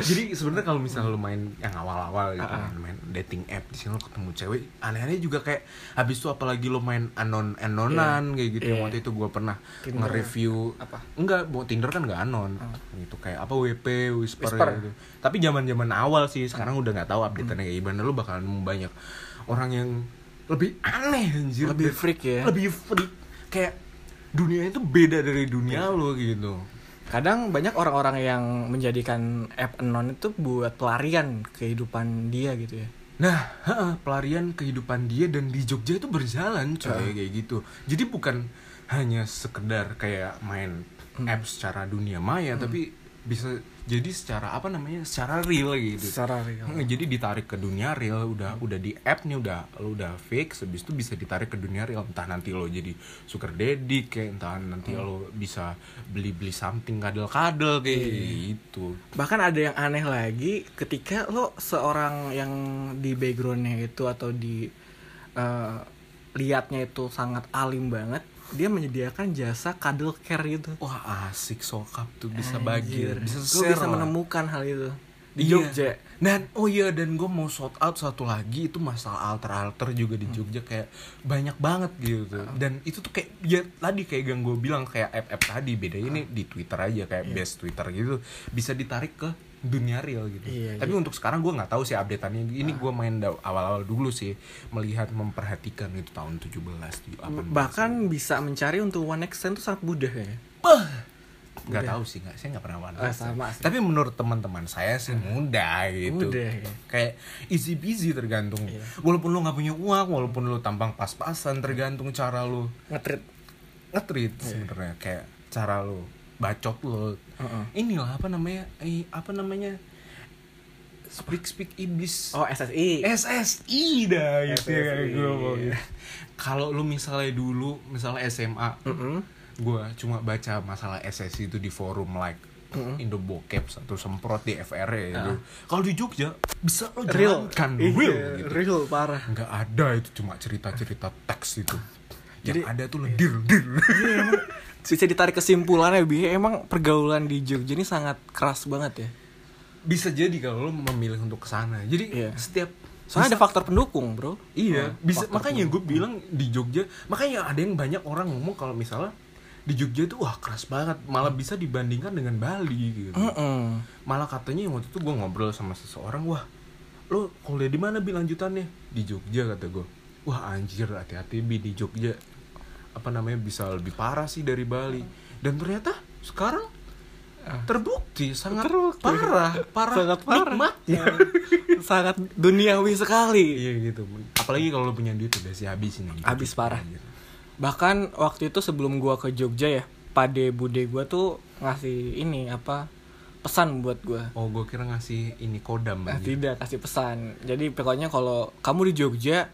Jadi sebenarnya kalau misalnya lu main yang awal-awal gitu, ah. main dating app di sini lu ketemu cewek, aneh-aneh juga kayak habis itu apalagi lu main anon anonan kayak gitu. Iya. Waktu itu gue pernah Tinder. nge-review Apa? Enggak, mau Tinder kan nggak anon. Gitu kayak apa WP, Whisper, Whisper. gitu. Tapi zaman-zaman awal sih, sekarang udah nggak tahu update-nya kayak gimana. Lu bakalan banyak orang yang lebih aneh anjir. Lebih freak ya. Lebih freak. Kayak dunia itu beda dari dunia lu gitu. Kadang banyak orang-orang yang menjadikan app anon itu buat pelarian kehidupan dia gitu ya. Nah, pelarian kehidupan dia dan di Jogja itu berjalan coy kayak gitu. Jadi bukan hanya sekedar kayak main apps secara dunia maya, tapi bisa jadi secara apa namanya? secara real gitu. Secara real. Hmm, Jadi ditarik ke dunia real, udah udah di app nih udah lo udah fix, habis itu bisa ditarik ke dunia real. Entah nanti lo jadi sugar daddy, kayak entah nanti lo bisa beli-beli something kadel-kadel kayak gitu. Bahkan ada yang aneh lagi ketika lo seorang yang di backgroundnya itu atau di eh, liatnya itu sangat alim banget, dia menyediakan jasa cuddle care gitu. Wah asik sokap tuh bisa bagi, bisa Gue bisa lah. menemukan hal itu. di Iya. Jogja. Dan oh iya dan gue mau shout out satu lagi itu masalah alter alter juga Hmm. di Jogja kayak banyak banget gitu. Dan itu tuh kayak ya tadi kayak yang gue bilang kayak app app tadi bedanya ini di Twitter aja kayak Iya. base Twitter gitu bisa ditarik ke dunia real gitu. Iya, Tapi untuk sekarang gue nggak tahu sih updateannya. Ini gue main awal-awal dulu sih melihat memperhatikan itu tahun 17 18. Bahkan bisa mencari untuk one stand tuh sangat mudah ya. nggak tahu sih nggak saya nggak pernah one Ah, sama sih. tapi menurut teman-teman saya sih mudah gitu Mudah, ya. kayak easy peasy tergantung Iya. walaupun lu nggak punya uang walaupun lu tampang pas-pasan tergantung cara lu Ngetrit. ngetrit Iya. sebenarnya kayak cara lu bacot lu Heeh. inilah apa namanya eh, apa namanya speak speak iblis Oh, SSI. SSI dah itu SSI. ya gue mau gitu. kalau lu misalnya dulu misalnya SMA Mm-mm. gue cuma baca masalah SSI itu di forum like Mm-mm. Indo Bokep atau semprot di FR ya gitu. Kalau di Jogja bisa lo real jalankan Iya, real gitu. real parah Nggak ada itu cuma cerita-cerita teks itu. Jadi- Yang ada tuh ledir dir. Bisa ditarik kesimpulannya bi emang pergaulan di Jogja ini sangat keras banget ya bisa jadi kalau lo memilih untuk ke sana. Jadi Iya. setiap soalnya bisa- ada faktor pendukung bro Iya, Oh, bisa makanya gue bilang di Jogja, makanya ada yang banyak orang ngomong kalau misalnya di Jogja itu wah keras banget, malah bisa dibandingkan dengan Bali gitu. Mm-mm. Malah katanya waktu itu gue ngobrol sama seseorang, wah lo kuliah di mana bi lanjutannya? Di Jogja kata gue. Wah anjir hati-hati bi di Jogja apa namanya bisa lebih parah sih dari Bali. Dan ternyata sekarang terbukti sangat Terbukti. parah, parah, sangat parah nikmatnya. sangat duniawi sekali Iya gitu. Apalagi kalau lo punya duit udah sih habisin aja. Habis parah. bahkan waktu itu sebelum gua ke Jogja ya pade bude gua tuh ngasih ini apa pesan buat gua Oh, gue kira ngasih ini kodam Nah, anjir. tidak kasih pesan jadi pokoknya kalau kamu di Jogja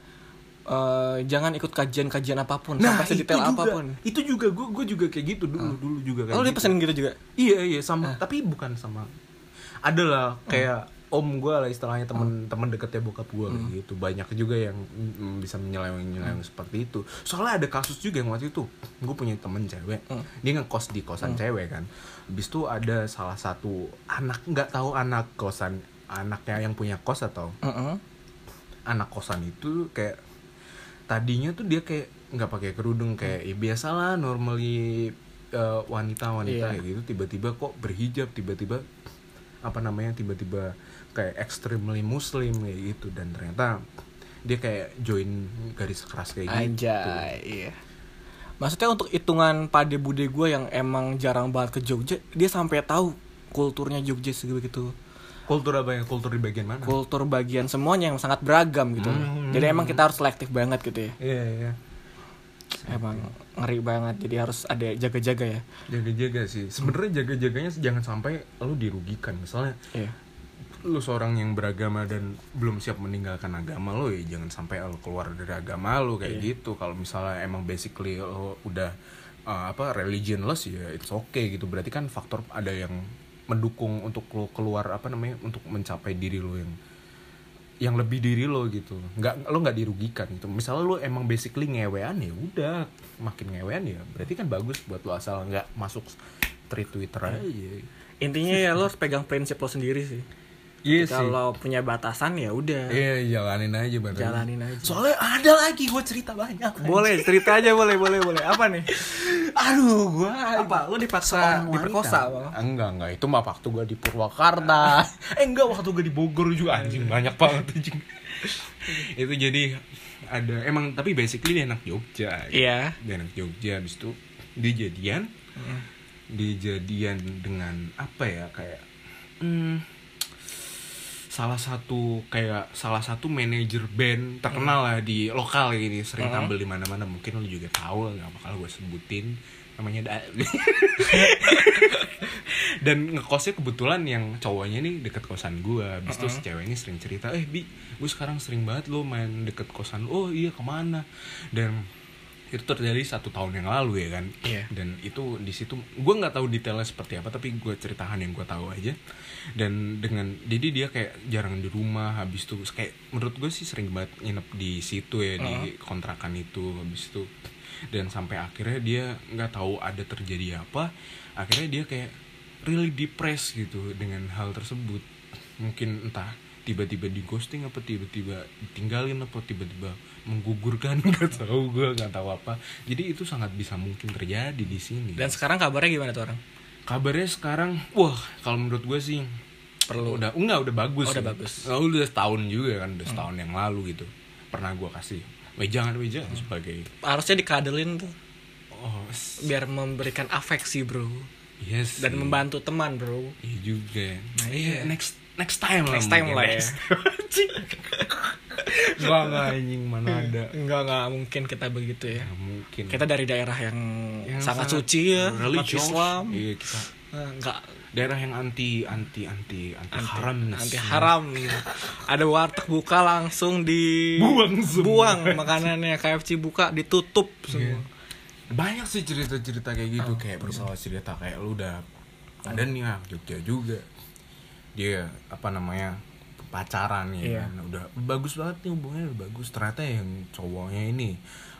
eh, jangan ikut kajian-kajian apa pun sampai sedetail Nah, itu juga, apa pun. Itu juga gue gue juga kayak gitu dulu, dulu juga kayak oh gitu. dia pesan gitu juga? Iya, iya sama, tapi bukan sama. Ada lah kayak om gue lah istilahnya temen-temen deketnya bokap gue kayak gitu. Banyak juga yang mm, bisa menyeleweng-nyeleweng seperti itu. Soalnya ada kasus juga yang waktu itu gue punya temen cewek, dia ngekos di kosan cewek kan. Habis itu ada salah satu anak nggak tahu anak kosan anaknya yang punya kos atau Heeh. anak kosan itu kayak tadinya tuh dia kayak nggak pakai kerudung kayak ya biasalah normally wanita wanita Iya. kayak gitu tiba-tiba kok berhijab tiba-tiba apa namanya tiba-tiba kayak extremely muslim kayak gitu dan ternyata dia kayak join garis keras kayak gitu Anjay, iya. Maksudnya untuk hitungan pade bude gue yang emang jarang banget ke Jogja, dia sampai tahu kulturnya Jogja sebegitu. Kultur apa yang kultur di bagian mana Kultur bagian semuanya yang sangat beragam gitu. Hmm. Jadi emang kita harus selektif banget gitu ya. iya iya Emang ngeri banget. Jadi harus ada jaga-jaga ya. jaga-jaga sih sebenarnya jaga-jaganya jangan sampai lu dirugikan misalnya Iya. lu seorang yang beragama dan belum siap meninggalkan agama lo ya jangan sampai lo keluar dari agama lo kayak gitu kalau misalnya emang basically lo udah uh, apa religionless ya it's okay gitu berarti kan faktor ada yang mendukung untuk lo keluar apa namanya untuk mencapai diri lo yang yang lebih diri lo gitu. Nggak lo nggak dirugikan gitu. Misalnya lo emang basically ngewean ya udah. Makin ngewean ya berarti kan bagus buat lo asal nggak masuk tweet twitter aja. Intinya ya lo pegang prinsip lo sendiri sih. Iya sih Kalau punya batasan ya udah. Iya jalanin aja bareng. Jalanin aja. Soalnya ada lagi gue cerita banyak. Boleh cerita aja boleh boleh boleh. Apa nih? Aduh gue. Apa? Lo dipaksa diperkosa apa? Enggak enggak itu mah waktu gue di Purwakarta. eh enggak waktu gue di Bogor juga anjing banyak banget anjing. itu jadi ada emang tapi basically dia anak Jogja. Iya. Dia anak Jogja habis itu dia jadian. Dia jadian dengan apa ya kayak hmm, salah satu kayak salah satu manajer band terkenal lah di lokal ini sering Hmm. tampil di mana-mana. Mungkin lu juga tahu lah nggak bakal gue sebutin. Namanya da dan ngekosnya kebetulan yang cowoknya nih deket kosan gue habis itu ini sering cerita eh bi gue sekarang sering banget lo main deket kosan oh iya ke mana? Dan itu terjadi satu tahun yang lalu ya kan? Iya. dan itu di situ gue nggak tahu detailnya seperti apa tapi gue ceritakan yang gue tahu aja. Dan dengan jadi dia kayak jarang di rumah habis itu kayak menurut gue sih sering banget nginep di situ ya di kontrakan itu habis itu. Dan sampai akhirnya dia nggak tahu ada terjadi apa akhirnya dia kayak really depressed gitu dengan hal tersebut. Mungkin entah tiba-tiba di ghosting apa tiba-tiba ditinggalin apa tiba-tiba menggugurkan nggak tahu gue nggak tahu apa jadi itu sangat bisa mungkin terjadi di sini Dan sekarang kabarnya gimana tuh orang? kabarnya sekarang wah kalau menurut gue sih perlu udah enggak udah bagus Oh, udah bagus. Nah, udah setahun juga kan udah setahun yang lalu gitu pernah gue kasih wejangan wejangan sebagai Harusnya dikadelin tuh oh biar memberikan afeksi, Bro. yes Dan sih. membantu teman, Bro. iya juga Nah, iya iya. next next time lah Next time mungkin. lah ya. Enggak enggak anjing mana ada Enggak, enggak mungkin kita begitu ya. Nggak mungkin Kita dari daerah yang, Yang sangat, suci ya, religious. Islam. iya kita Eh, Enggak daerah yang anti anti anti anti, haram anti haram. Ada warteg buka langsung di Buang semua. buang makanannya KFC buka ditutup semua. banyak sih cerita-cerita kayak gitu kayak misalnya cerita kayak lu udah ada nih ah Jogja juga dia apa namanya pacaran ya Iya. kan. udah bagus banget nih hubungannya udah bagus. Ternyata yang cowoknya ini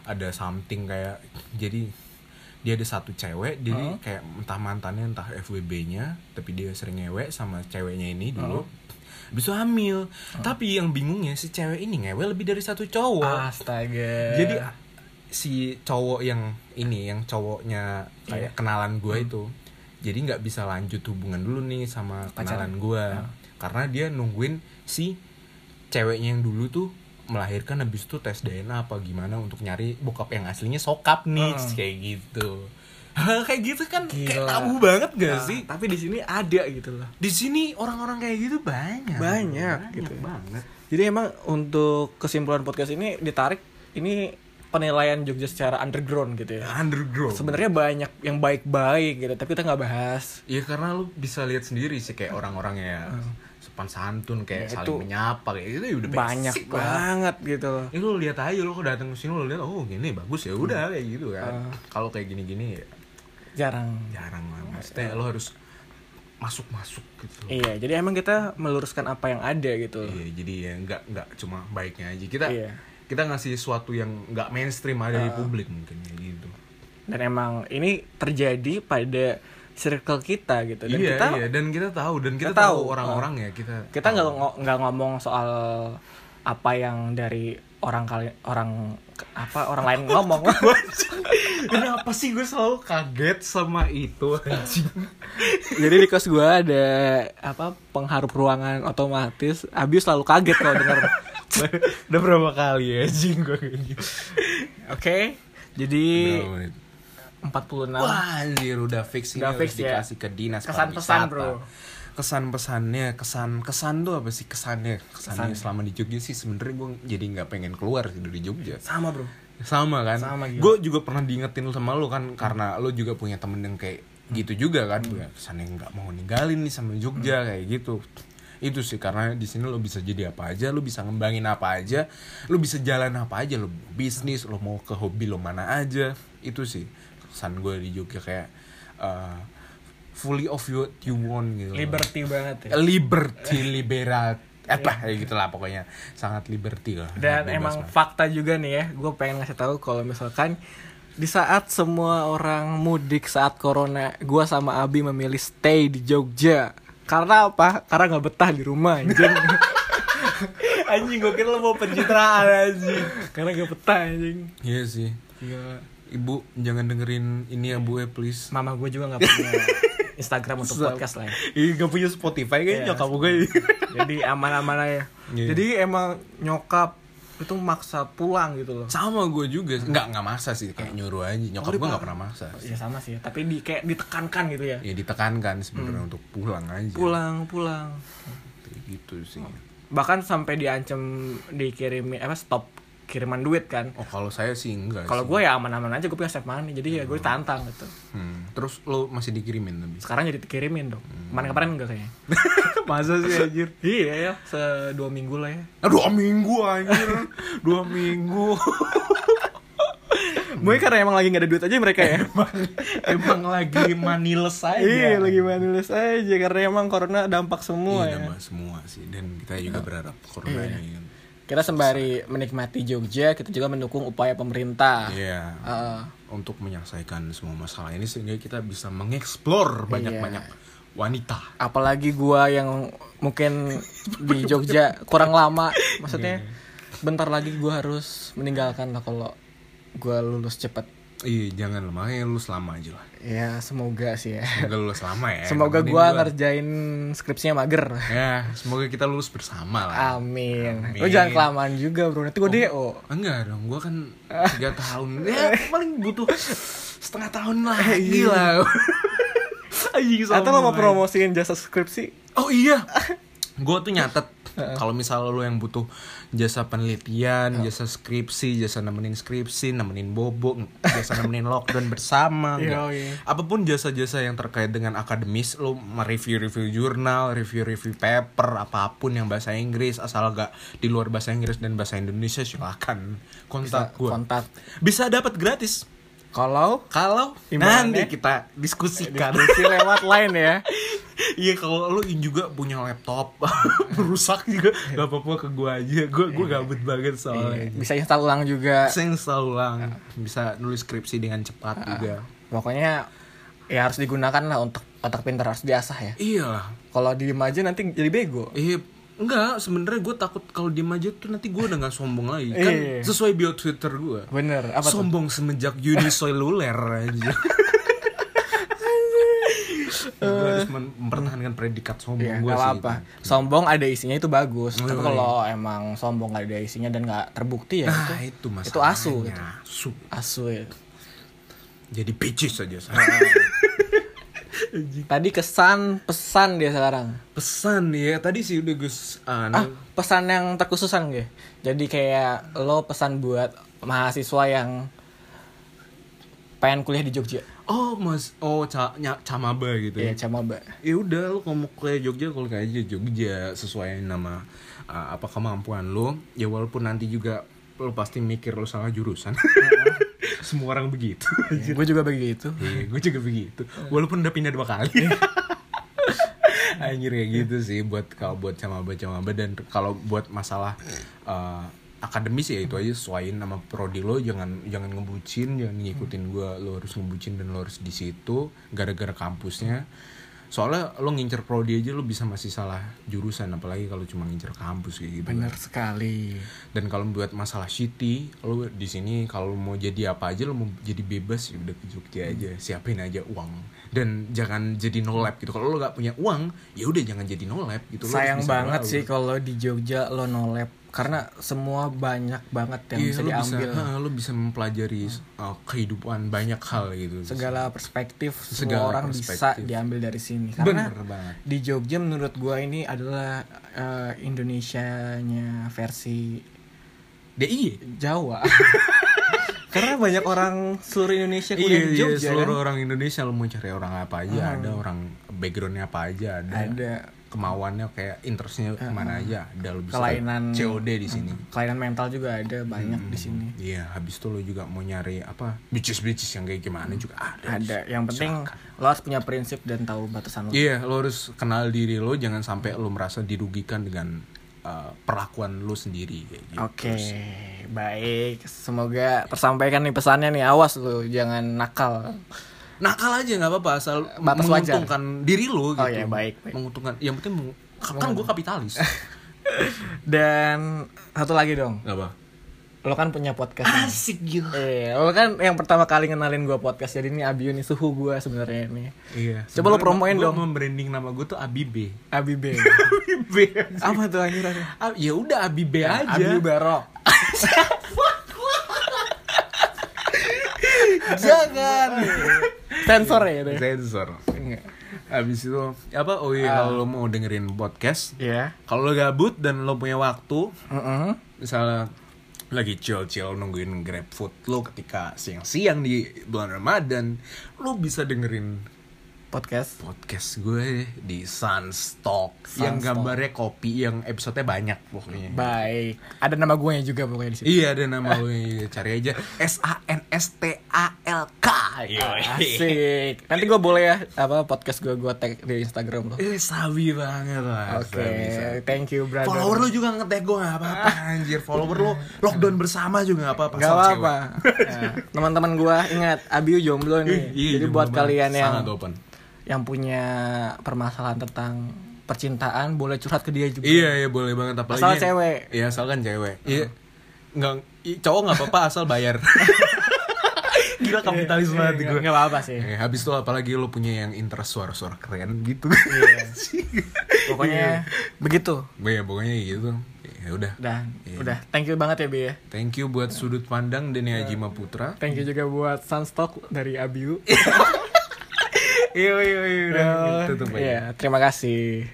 ada something kayak jadi dia ada satu cewek jadi kayak entah mantannya entah FWB-nya tapi dia sering ngewek sama ceweknya ini dulu. Habis itu hamil. Tapi yang bingungnya si cewek ini ngewe lebih dari satu cowok. Astaga. jadi si cowok yang ini yang cowoknya kayak kenalan gue itu jadi nggak bisa lanjut hubungan dulu nih sama kenalan gue karena dia nungguin si ceweknya yang dulu tuh melahirkan habis itu tes DNA apa gimana untuk nyari bokap yang aslinya sokap nih Hmm. kayak gitu kayak gitu kan kayak Gila. tabu banget gak Nah, sih Tapi di sini ada gitu loh. di sini orang-orang kayak gitu banyak Banyak, banyak gitu. banget Jadi emang untuk kesimpulan podcast ini ditarik ini penilaian Jogja secara underground gitu ya. underground Sebenarnya banyak yang baik-baik gitu, tapi kita nggak bahas. Ya karena lu bisa lihat sendiri sih kayak orang-orang ya sopan santun kayak Ya, saling itu menyapa kayak gitu ya udah banyak basic lah. banget gitu loh. Ini lu lihat aja lu kalau datang ke sini lu lihat oh gini bagus ya udah kayak gitu kan. Kalau kayak gini-gini ya Jarang. jarang lah. Maksudnya lu harus masuk-masuk gitu. Iya, jadi emang kita meluruskan apa yang ada gitu. Iya, jadi ya nggak nggak cuma baiknya aja. Kita Iya. Kita ngasih sesuatu yang nggak mainstream ada di publik mungkin kayak gitu. Dan emang ini terjadi pada circle kita gitu. Dan iya, kita iya dan kita tahu dan kita, kita tahu orang-orang ya kita kita nggak nggak ngomong soal apa yang dari orang kali orang apa orang lain ngomong. Kenapa sih gue selalu kaget sama itu anjing? jadi di kos gue ada apa pengharup ruangan otomatis. Abi selalu kaget kalau denger Udah berapa kali ya anjing gue kayak gitu. oke jadi Berapa menit? 46 Wah anjir udah fix ini Udah fix ya. dikasih ke dinas Kesan-pesan, pariwisata. bro. Kesan pesannya, kesan kesan tuh apa sih kesannya? Kesannya selama di Jogja sih sebenarnya gue jadi nggak pengen keluar sih dari Jogja. sama bro Sama kan? Sama, gila. Gue juga pernah diingetin sama lo kan karena lo juga punya temen yang kayak gitu juga kan. Ya, kesannya nggak mau ninggalin nih sama Jogja kayak gitu. Itu sih karena di sini lo bisa jadi apa aja, lo bisa ngembangin apa aja, lo bisa jalan apa aja, lo bisnis, lo mau ke hobi lo mana aja. Itu sih kesan gue di Jogja kayak uh, fully of what you want gitu. liberty banget ya Liberty, liberat, apa kayak gitulah pokoknya sangat liberty lah. dan emang banget. fakta juga nih ya gue pengen ngasih tahu kalau misalkan di saat semua orang mudik saat corona gue sama Abi memilih stay di Jogja karena apa karena nggak betah di rumah anjing anjing gue kira lo mau pencitraan anjing karena gak betah anjing Iya sih. Gila. Ibu jangan dengerin ini ya Bu ya please. mama gue juga nggak punya Instagram untuk podcast lah ya. Ih gak punya Spotify Iya, kayaknya nyokap gue. jadi aman-aman aja Iya. jadi emang nyokap itu maksa pulang gitu loh Sama gue juga. Enggak enggak maksa sih kayak nyuruh aja. Nyokap Oh, gue enggak dipak- pernah maksa. ya sama sih tapi di kayak ditekankan gitu ya Ya ditekankan sebenarnya untuk pulang aja. pulang pulang Kayak gitu sih. bahkan sampai diancam dikirimin apa stop kiriman duit kan Oh kalau saya sih enggak kalau gue ya aman-aman aja gue punya save money jadi ya gue tantang gitu Hmm. Terus lo masih dikirimin tapi. sekarang jadi dikirimin dong kemarin kemarin enggak kayaknya Masa sih anjir? iya ya se dua minggu lah ya Dua minggu anjir. Dua minggu. mungkin karena emang lagi gak ada duit aja mereka ya Emang lagi maniles aja. iya lagi manilis aja karena emang corona dampak semua Iya, ya nambah semua sih dan kita juga berharap corona Iya. ini. Kita sembari menikmati Jogja kita juga mendukung upaya pemerintah. Iya. Heeh. Untuk menyelesaikan semua masalah ini sehingga kita bisa mengeksplor banyak-banyak wanita. Apalagi gua yang mungkin di Jogja kurang lama maksudnya bentar lagi gua harus meninggalkan lah kalau gua lulus cepet iya jangan lah makanya lu selama aja lah. Ya semoga sih ya. Semoga lulus lama ya. Semoga gua ngerjain skripsinya mager. Ya semoga kita lulus bersama lah. Amin, Amin. lu jangan kelamaan juga bro. Nanti gua do enggak dong gua kan tiga tahun. Ya paling butuh setengah tahun lagi lah Anjing, atau lo mau promosiin jasa skripsi? Oh iya. Gue tuh nyatet kalau misal lo yang butuh jasa penelitian, jasa skripsi, jasa nemenin skripsi, nemenin bobo, jasa nemenin lockdown bersama, enggak. iya. apa pun jasa-jasa yang terkait dengan akademis, lo mereview-review jurnal, review-review paper, apa pun yang bahasa Inggris, asal gak di luar bahasa Inggris dan bahasa Indonesia silakan kontak gue. kontak Bisa dapat gratis kalau kalau nanti kita diskusikan. diskusi lewat line ya. Iya kalau lu juga punya laptop rusak juga. Gak apa-apa ke gua aja. Gua gua gabut banget soalnya. bisa install ulang juga. Bisa install ulang, bisa nulis skripsi dengan cepat juga. pokoknya ya harus digunakan lah untuk otak pintar harus diasah ya. Iyalah. kalau diem aja nanti jadi bego. Iya, enggak sebenarnya gue takut kalau diem aja tuh nanti gue udah gak sombong lagi. Kan Iya. sesuai bio Twitter gue. bener apa tuh Sombong semenjak uniseluler aja. gue harus mem- mempertahankan predikat sombong Ya, gue sih. apa sombong ada isinya itu bagus Oh, tapi iya. kalau emang sombong gak ada isinya dan gak terbukti ya Nah, itu itu itu asu gitu. Asu. asu ya Jadi bitches aja. tadi kesan pesan dia sekarang. Pesan ya tadi sih udah gus ah anu pesan yang terkhususan gitu jadi kayak lo pesan buat mahasiswa yang pengen kuliah di Jogja. Oh mas oh ca nya- camaba gitu ya? Ya Camaba ya udah kalau mau kuliah Jogja kalau kayak aja Jogja sesuai nama uh, apa kemampuan lo. Ya walaupun nanti juga lo pasti mikir lo salah jurusan semua orang begitu. Gue juga begitu. Iya, gue juga begitu. Walaupun udah pindah dua kali. Anjir kayak gitu sih buat kalau buat camaba camaba dan kalau buat masalah eh, akademis ya itu aja sesuaiin nama prodi lo. Jangan jangan ngebucin jangan ngikutin gue lo harus ngebucin dan lo harus di situ. Gara-gara kampusnya soalnya lo ngincer prodi aja lo bisa masih salah jurusan apalagi kalau cuma ngincer kampus kayak gitu kan. bener sekali. Dan kalau buat masalah city lo di sini kalau mau jadi apa aja lo mau jadi bebas ya udah ke Jogja aja siapin aja uang. Dan jangan jadi no lab gitu. Kalau lo gak punya uang ya udah jangan jadi no lab gitu. Sayang banget sih kalau di Jogja lo no lab karena semua banyak banget yang Iya, bisa lo diambil. Bisa, ha, lo bisa mempelajari uh, kehidupan banyak hal gitu. Segala perspektif semua Segala orang bisa perspektif. diambil dari sini. Karena bener banget. di Jogja menurut gua ini adalah eh, Indonesianya versi DIY Jawa. Karena banyak orang seluruh Indonesia Iya, kuliah di iya, Jogja seluruh kan? orang Indonesia lo mau cari orang apa aja ada orang backgroundnya apa aja ada, ada kemauannya kayak interestnya ke mana aja ada lo bisa kelainan COD di sini kelainan mental juga ada banyak di sini Iya, habis itu lo juga mau nyari apa bitches-bitches yang kayak gimana juga ada. ada yang penting lo harus punya prinsip dan tahu batasan lo Iya, lo harus kenal diri lo, jangan sampai lo merasa dirugikan dengan uh, perlakuan lo sendiri kayak gitu. Oke, baik. Semoga tersampaikan nih pesannya nih. Awas lu, jangan nakal. Nakal aja nggak apa-apa asal Batas wajar. menguntungkan diri lo gitu. Oh, iya, baik, baik. Menguntungkan, yang penting meng- kan gue kapitalis. Dan satu lagi dong. Gak apa? Lo kan punya podcast. Asik gila. Eh, lo kan yang pertama kali ngenalin gua podcast. Jadi ini Abio nih suhu gua sebenarnya nih. Iya. Coba lo promoin Gue dong. membranding nama gue tuh Abibe. Abibe. Abibe. Apa tuh anjir? Ah, ya udah Abibe aja. Abio Barok. Jangan. Sensor ya itu. Sensor. Enggak. Habis itu apa? Oh iya kalau lo mau dengerin podcast, Iya. kalau lo gabut dan lo punya waktu, Heeh. misalnya lagi chill-chill nungguin grab food lo ketika siang-siang di bulan Ramadan, lo bisa dengerin Podcast. podcast gue di Sunstock yang Sunstock. gambarnya kopi yang episodenya banyak pokoknya. Baik. Ada nama gue juga pokoknya di situ. Iya ada nama lo cari aja S A N S T A L K. Asik. Nanti gue boleh ya apa podcast gue gue tag di Instagram lo. Eh sabi banget lah. Oke, sabi. thank you brother. Follower lu juga nge-tag gue gak apa-apa anjir Follower lu lockdown bersama juga gak apa-apa Gak apa-apa. Ya, Teman-teman gue ingat Abiu jomblo nih. Ih, iya, Jadi buat kalian yang Sangat open yang punya permasalahan tentang percintaan boleh curhat ke dia juga. Iya iya boleh banget apalagi Asal cewek. Iya asal kan cewek. Iya. Nggak i- cowok nggak apa-apa asal bayar. Gila kapitalis banget gue. Enggak apa-apa sih. Eh, habis itu apalagi lo punya yang interest suara-suara keren gitu. Iya. Pokoknya begitu. ya pokoknya gitu. Ya udah. Dan Iya. udah thank you banget ya Bi ya. Thank you buat sudut pandang Deni Ajima Putra. Thank you juga buat Sunstock dari Abiu. Iya iya iya terima kasih.